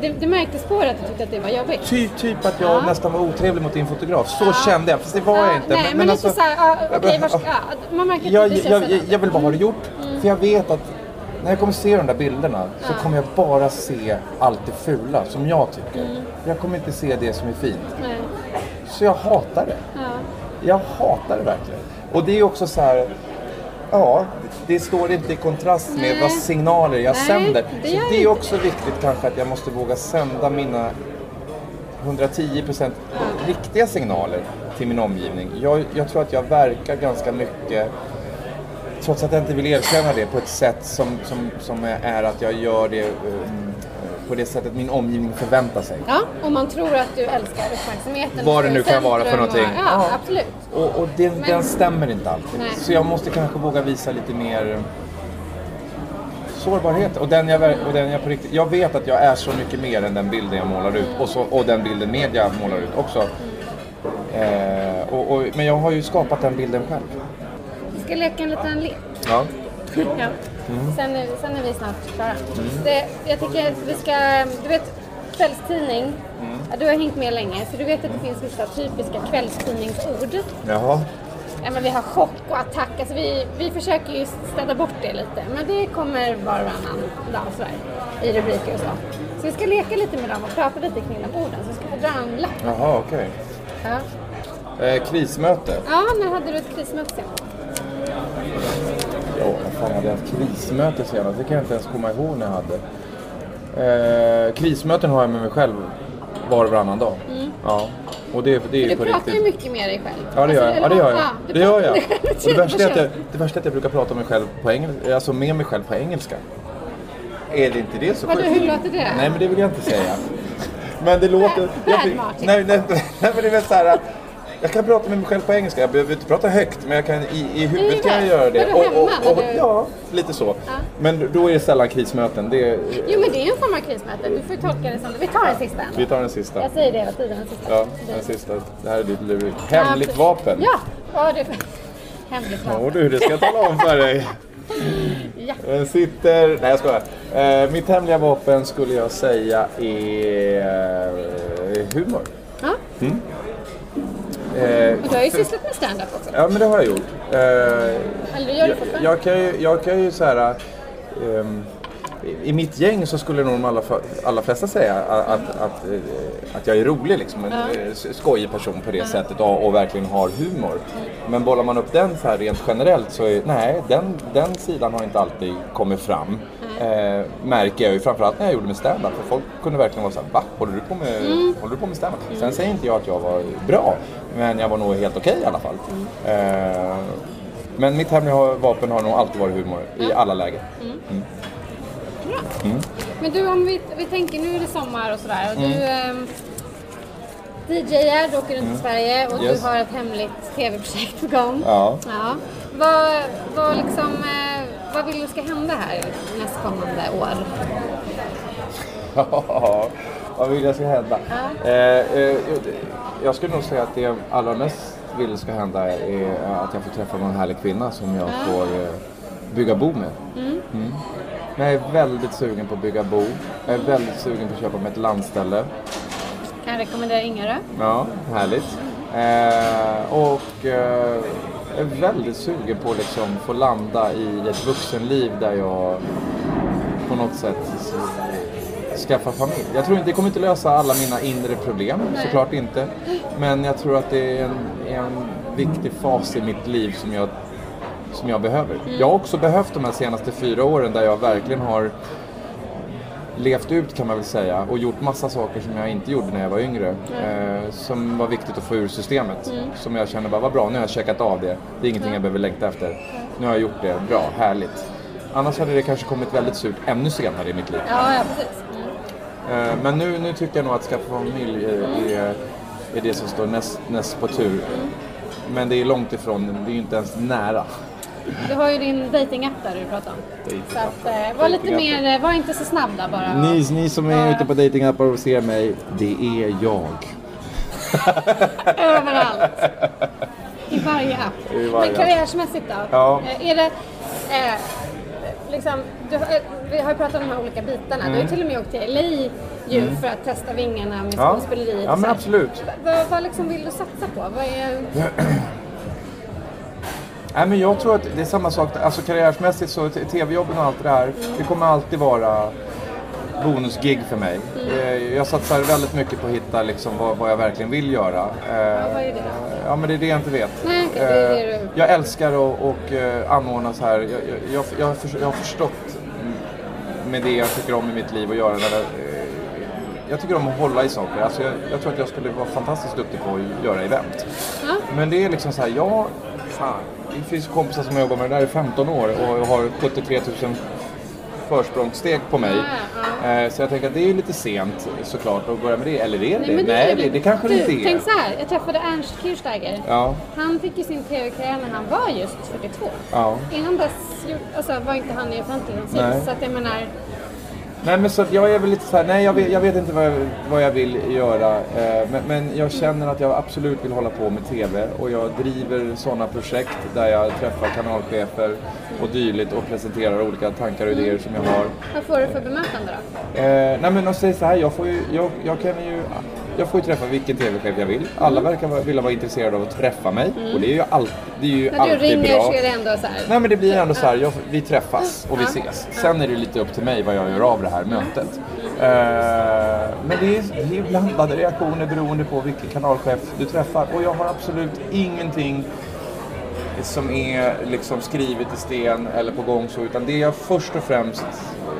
B: det, det märktes på dig att du tyckte att det var jobbigt.
D: Ty, typ att jag
B: Ja.
D: nästan var otrevlig mot din fotograf. Så
B: Ja.
D: kände jag, fast det var jag
B: Ja,
D: inte.
B: Nej, men, lite såhär, ja, okej, vars,
D: ja.
B: ja, man märker att
D: jag,
B: det
D: jag, jag, jag vill bara ha det gjort.
B: Mm.
D: För jag vet att när jag kommer se de där bilderna så
B: Ja.
D: kommer jag bara se allt det fula som jag tycker.
B: Mm.
D: Jag kommer inte se det som är fint.
B: Nej.
D: Så jag hatar det.
B: Ja.
D: Jag hatar det verkligen. Och det är också så här. Ja, det står inte i kontrast med
B: Nej.
D: vad signaler jag
B: Nej,
D: sänder.
B: det
D: så det är också viktigt kanske att jag måste våga sända mina 110% riktiga signaler till min omgivning. Jag, jag tror att jag verkar ganska mycket, trots att jag inte vill erkänna det, på ett sätt som, som, som är att jag gör det um, på det sättet min omgivning förväntar sig.
B: ja, och man tror att du älskar uppmärksamheten.
D: Vad det nu kan vara för någonting.
B: Och, ja,
D: Ja.
B: absolut.
D: Och, och den,
B: Men-
D: den stämmer inte alltid.
B: Nej.
D: Så jag måste kanske våga visa lite mer sårbarhet. Och den, jag, och den jag på riktigt... Jag vet att jag är så mycket mer än den bilden jag målar ut. Och, så, och den bilden media målar ut också. Eh, och, och, men jag har ju skapat den bilden själv.
B: Vi ska leka en liten lek.
D: Ja.
B: Ja. Sen, är, sen är vi snart klara. Det, jag tycker att vi ska, du vet kvällstidning, ja, du har hängt med länge så du vet att det finns vissa typiska kvällstidningsord.
D: Jaha.
B: Ja, men vi har chock och attack, alltså vi, vi försöker ju städa bort det lite men det kommer var och varannan dag sådär, i rubriker och så. Så vi ska leka lite med dem och prata lite kring de orden så vi ska få dra en lapp.
D: Jaha, okej.
B: Ja.
D: Eh, krismöte.
B: ja, när hade du ett krismöte senast?
D: Ja, vad fan hade jag haft krismöte senast? Det kan jag inte ens komma ihåg när jag hade. Eh, krismöten har jag med mig själv var och varannan dag. Ja. Och det, det är ju
B: Du
D: på
B: pratar
D: riktigt.
B: ju mycket med dig själv.
D: Ja det gör jag. Ja, det gör jag. Det gör jag.
B: med
D: Och det, värsta är att jag, det värsta är att jag brukar prata om mig själv på engelska, alltså med mig själv på engelska. Är det inte det så
B: Vadå,
D: sjukt?
B: hur låter det?
D: Nej men det vill jag inte säga. Men det låter...
B: Bad
D: jag,
B: Martin.
D: nej, nej, nej, men det är väl så här. Jag kan prata med mig själv på engelska, jag behöver inte prata högt men jag kan, i, i huvudet kan jag göra det.
B: Vadå, hemma, när du-
D: ja, lite så. Men då är det sällan krismöten. Det är,
B: Jo men det är en form av krismöte. Du får tolka det som Vi tar den sista.
D: vi tar den sista.
B: Jag säger det hela tiden. Den sista.
D: Ja, den sista. Det här är ditt lur. Hemligt vapen.
B: Ja, ja det Hemligt
D: Ja
B: vapen.
D: du, det ska jag tala om för dig.
B: Ja.
D: Den sitter... Nej jag skojar. Eh, mitt hemliga vapen skulle jag säga är eh, humor.
B: Ja.
D: Eh,
B: Och du har ju sysslat med stand-up också.
D: Ja men det har jag gjort. Eh,
B: Eller du gör det
D: jag,
B: fortfarande.
D: jag, kan ju, jag kan ju så här... ehm, i- mitt gäng så skulle nog de allra, allra flesta säga att, att, att, eh, att jag är rolig, liksom, en
B: Ja.
D: eh, skojig person på det sättet och, och verkligen har humor. Men bollar man upp den så här rent generellt så är nej, den, den sidan har inte alltid kommit fram. Eh, märker jag ju framförallt när jag gjorde med stand-up. För folk kunde verkligen vara såhär, va? Håller du på med, håller du på med stand-up? Sen säger inte jag att jag var bra, men jag var nog helt okej i alla fall. Eh, men mitt hemliga vapen har nog alltid varit humor i alla lägen.
B: Men du om vi, vi tänker, nu är det sommar och sådär. Och du
D: Mm.
B: ehm, DJar, du åker runt i Sverige och
D: Yes.
B: du har ett hemligt tv-projekt på gång.
D: Ja.
B: Ja. Vad, vad, liksom, eh, vad vill du ska hända här nästkommande år?
D: Ja, vad vill jag ska hända?
B: Ja.
D: Eh, eh, jag skulle nog säga att det allra mest vill ska hända är att jag får träffa någon härlig kvinna som jag får eh, bygga bo med. Mm. Men jag är väldigt sugen på att bygga bo. Jag är väldigt sugen på att köpa mig ett landställe.
B: Kan jag rekommendera Ingarö?
D: Ja, härligt. Eh, och är väldigt sugen på att liksom få landa i ett vuxenliv där jag på något sätt s- skaffar familj. Jag tror inte, det kommer inte lösa alla mina inre problem, såklart inte. Men jag tror att det är en, en viktig fas i mitt liv som jag, som jag behöver. Jag har också behövt de här senaste fyra åren där jag verkligen har levt ut kan man väl säga och gjort massa saker som jag inte gjorde när jag var yngre. Eh, som var viktigt att få ur systemet. Som jag kände bara, vad bra, nu har jag checkat av det. Det är ingenting jag behöver längta efter. Nu har jag gjort det, bra, härligt. Annars hade det kanske kommit väldigt surt ännu senare i mitt liv.
B: Ja, ja precis. Mm.
D: Eh, men nu, nu tycker jag nog att skaffa familj är, är, är det som står näst, näst på tur. Men det är långt ifrån, det är ju inte ens nära.
B: Du har ju din datingapp där du pratar om. Så att, eh, var lite mer, eh, var inte så snabb där bara.
D: Ni, ni som är ute på datingappar och ser mig, det är jag.
B: Överallt. I varje app.
D: I varje
B: Men karriärsmässigt då?
D: Ja.
B: Eh, Är det... Eh, liksom, du, vi har ju pratat om de här olika bitarna. Du har ju till och med åkt till LA ju för att testa vingarna med
D: Mm. Ja.
B: skådespeleriet.
D: Ja, men absolut.
B: Vad, vad liksom vill du satsa på? Vad är...
D: Nej, men jag tror att det är samma sak. Alltså karriärsmässigt så tv-jobben och allt det där. Det kommer alltid vara bonusgig för mig. Eh, Jag satsar väldigt mycket på att hitta liksom vad, vad jag verkligen vill göra. Eh,
B: vad är det då?
D: Ja, men det är det jag inte vet.
B: Nej, det är det
D: Eh,
B: du-
D: Jag älskar att och, anordna så här. Jag, jag, jag, jag, har förs- jag har förstått med det jag tycker om i mitt liv att göra. När jag, jag tycker om att hålla i saker. Alltså jag, jag tror att jag skulle vara fantastiskt duktig på att göra event.
B: Ja.
D: Men det är liksom så här, ja, fan. Det finns kompisar som har jobbat med det där i 15 år och har 73 000 försprångssteg på mig. Eh, Så jag tänker att det är lite sent såklart att börja med det. Eller är det det?
B: men
D: Nej, det, det kanske det
B: du,
D: inte är.
B: Tänk så här, jag träffade Ernst Kirchsteiger.
D: Ja,
B: Han fick ju sin tv-karriär när han var just 42.
D: ja.
B: Innan dess alltså, var inte han i offentligheten
D: Nej.
B: Så att jag menar,
D: Nej men så jag är väl lite så här, nej jag vet, jag vet inte vad jag, vad jag vill göra. Eh, men, men jag känner att jag absolut vill hålla på med TV och jag driver sådana projekt där jag träffar kanalchefer och dylikt och presenterar olika tankar och idéer som jag har.
B: vad får du för bemötande då?
D: Eh, nej men de säger så här, jag får ju, jag, jag kan ju, jag får ju träffa vilken TV-chef jag vill. Alla verkar vara- vilja vara intresserade av att träffa mig och det är ju, all, det är ju
B: När du
D: alltid
B: ringer
D: bra.
B: så är det ändå så här.
D: Nej men det blir ändå så här, jag, vi träffas och vi ses. Sen är det lite upp till mig vad jag gör av det här mötet. Eh, men det är, det är blandade reaktioner beroende på vilken kanalchef du träffar. Och jag har absolut ingenting som är liksom skrivet i sten eller på gång så. Utan det jag först och främst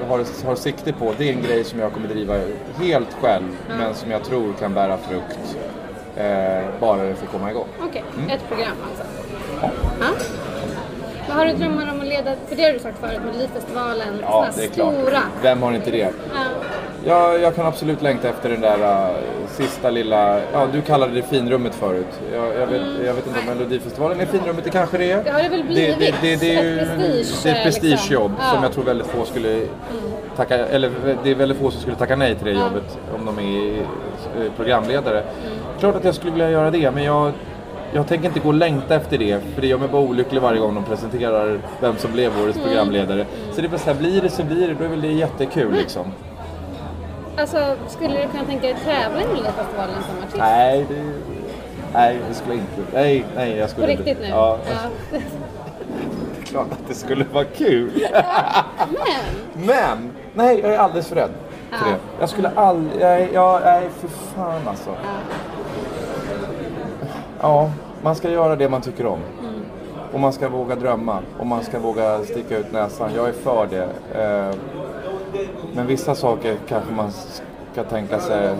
D: har, har sikte på det är en grej som jag kommer driva helt själv. Men som jag tror kan bära frukt. Eh, bara det får komma igång.
B: Okej,
D: Mm.
B: ett program alltså. Ja. Vad har du drömmar om att leda? För det har du sagt förut, Melodifestivalen.
D: Ja, det är klart.
B: stora.
D: Vem har inte det?
B: Ja.
D: Ja, jag kan absolut längta efter den där uh, sista lilla, ja du kallade det finrummet förut. Jag, jag, vet, jag vet inte om Melodifestivalen är finrummet, det kanske det är.
B: Mm. Det har det väl blivit.
D: det, det, det är ju
B: Ett prestige,
D: ett
B: liksom.
D: prestigejobb
B: Ja.
D: som jag tror väldigt få skulle tacka, eller det är väldigt få som skulle tacka nej till det jobbet om de är eh, programledare.
B: Mm.
D: Klart att jag skulle vilja göra det, men jag jag tänker inte gå och längta efter det, för det gör mig bara olycklig varje gång de presenterar vem som blev årets
B: Mm.
D: programledare. Så det är bara så här, blir det så blir det, då är väl det jättekul liksom.
B: Alltså, skulle du kunna tänka dig tävla i Melodifestivalen som artist?
D: Nej, det, nej, det skulle jag inte. Nej, nej, jag
B: På
D: skulle
B: riktigt
D: inte.
B: nu?
D: Ja,
B: Ja.
D: klart att det skulle vara kul.
B: Men,
D: Men, nej, jag är alldeles för rädd för
B: Ja.
D: det. Jag skulle aldrig, nej, ja, nej, för fan alltså. Ja, man ska göra det man tycker om.
B: Mm.
D: Och man ska våga drömma. Och man ska våga sticka ut näsan. Jag är för det. Eh, Men vissa saker kanske man ska tänka sig,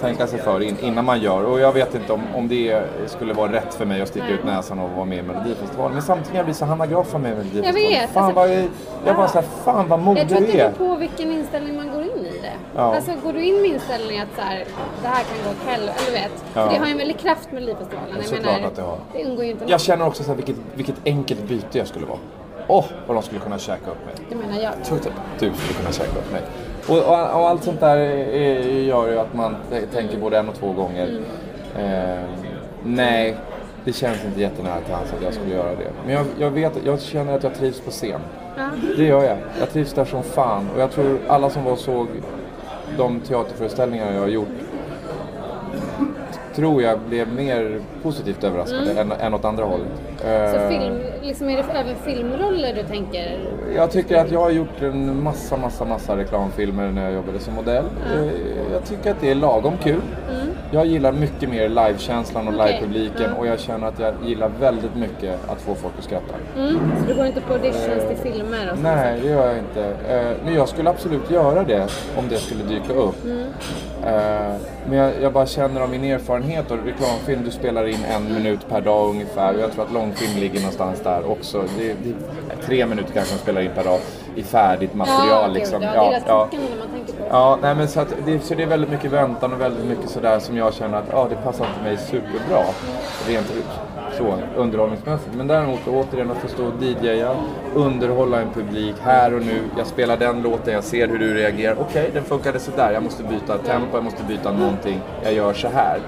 D: tänka sig för in, innan man gör. Och jag vet inte om, om det skulle vara rätt för mig att sticka ut näsan och vara med i Melodifestivalen. Men samtidigt jag blir så Hanna Graf var med i Melodifestivalen.
B: Jag vet,
D: Fan
B: alltså-
D: vad jag, jag bara såhär, fan vad modig
B: jag tror att
D: du
B: det
D: är.
B: beror på vilken inställning man går in i det.
D: Ja.
B: Alltså, går du in med inställningen att så här, det här kan gå åt helvete, eller vet.
D: Ja.
B: För det har ju en väldig kraft med Melodifestivalen. Jag menar,
D: att det har.
B: det undgår ju inte någon.
D: Jag känner också så här, vilket, vilket enkelt byte jag skulle vara. Åh, vad de skulle kunna käka upp mig.
B: Det menar jag.
D: tror typ du skulle kunna käka upp mig. Och, och, och allt sånt där är, gör ju att man tänker både en och två gånger. Eh, nej, det känns inte jättenära till hands att jag skulle göra det. Men jag, jag vet, jag känner att jag trivs på scen.
B: Ja.
D: Det gör jag. Jag trivs där som fan. Och jag tror alla som var och såg de teaterföreställningar jag har gjort tror jag blev mer positivt överraskade än, än åt andra hållet.
B: Så
D: Eh,
B: film, liksom är det även filmroller du tänker?
D: jag tycker att jag har gjort en massa, massa, massa reklamfilmer när jag jobbade som modell. Eh, Jag tycker att det är lagom kul. Jag gillar mycket mer livekänslan och
B: Okej.
D: livepubliken och jag känner att jag gillar väldigt mycket att få folk att skratta.
B: Mm. Så du går inte på auditions till filmer och sånt?
D: Nej, det gör jag inte. Eh, Men jag skulle absolut göra det om det skulle dyka upp. Eh, Men jag, jag bara känner av min erfarenhet och reklamfilm, du spelar in en minut per dag ungefär. Och jag tror att långfilm ligger någonstans där också. Det, det, tre minuter kanske man spelar in per dag i färdigt material.
B: gud,
D: liksom.
B: ja, det är
D: Ja, nej, men så, att det, så det är väldigt mycket väntan och väldigt mycket sådär som jag känner att ja, det passar inte mig superbra. Rent så underhållningsmässigt. Men däremot återigen att få stå och DJa, underhålla en publik här och nu. Jag spelar den låten, jag ser hur du reagerar. Okej, den funkade sådär. Jag måste byta tempo, jag måste byta någonting. Jag gör så här.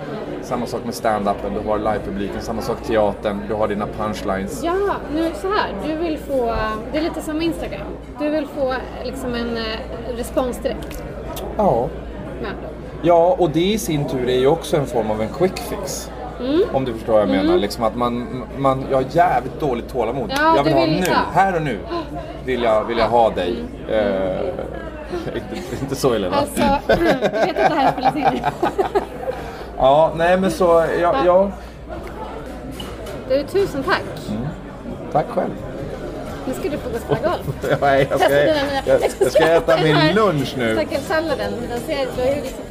D: samma sak med stand-upen, du har livepubliken, samma sak teatern, du har dina punchlines.
G: Ja, nu så här. Du vill få, det är lite som Instagram. Du vill få liksom en eh, respons direkt.
D: Ja. Ja, och det i sin tur är ju också en form av en quick fix.
G: Mm.
D: Om du förstår vad jag menar. Liksom att man, man, jag har jävligt dåligt tålamod.
G: Ja,
D: jag vill ha
G: vill-
D: nu,
G: ja.
D: här och nu. Vill jag, vill jag ha dig. Eh, inte, inte så Helena.
G: Alltså, du vet att det här spelas in.
D: Ja, nej men så, ja, ja.
G: Du, tusen tack.
D: Tack själv.
G: Nu ska du få gå och spela golf.
D: Nej, jag ska, jag, jag ska äta min lunch nu.
G: Stackelsalladen, den ser, du har ju liksom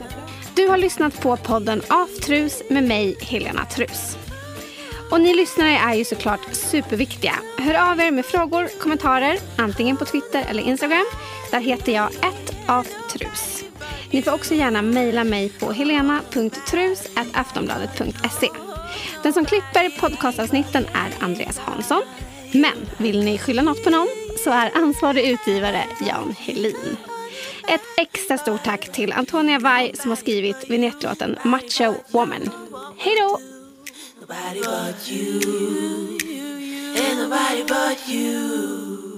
B: Du har lyssnat på podden Aftrus med mig, Helena Trus. Och ni lyssnare är ju såklart superviktiga. Hör av er med frågor, kommentarer, antingen på Twitter eller Instagram. Där heter jag aftrus. Ni får också gärna mejla mig på helena.trus.aftonbladet.se. Den som klipper podcastavsnitten är Andreas Hansson. Men vill ni skylla något på någon så är ansvarig utgivare Jan Helin. Ett extra stort tack till Antonia Vai som har skrivit vinjettlåten Macho Woman. Hej då!
C: Nobody but you. Nobody but you.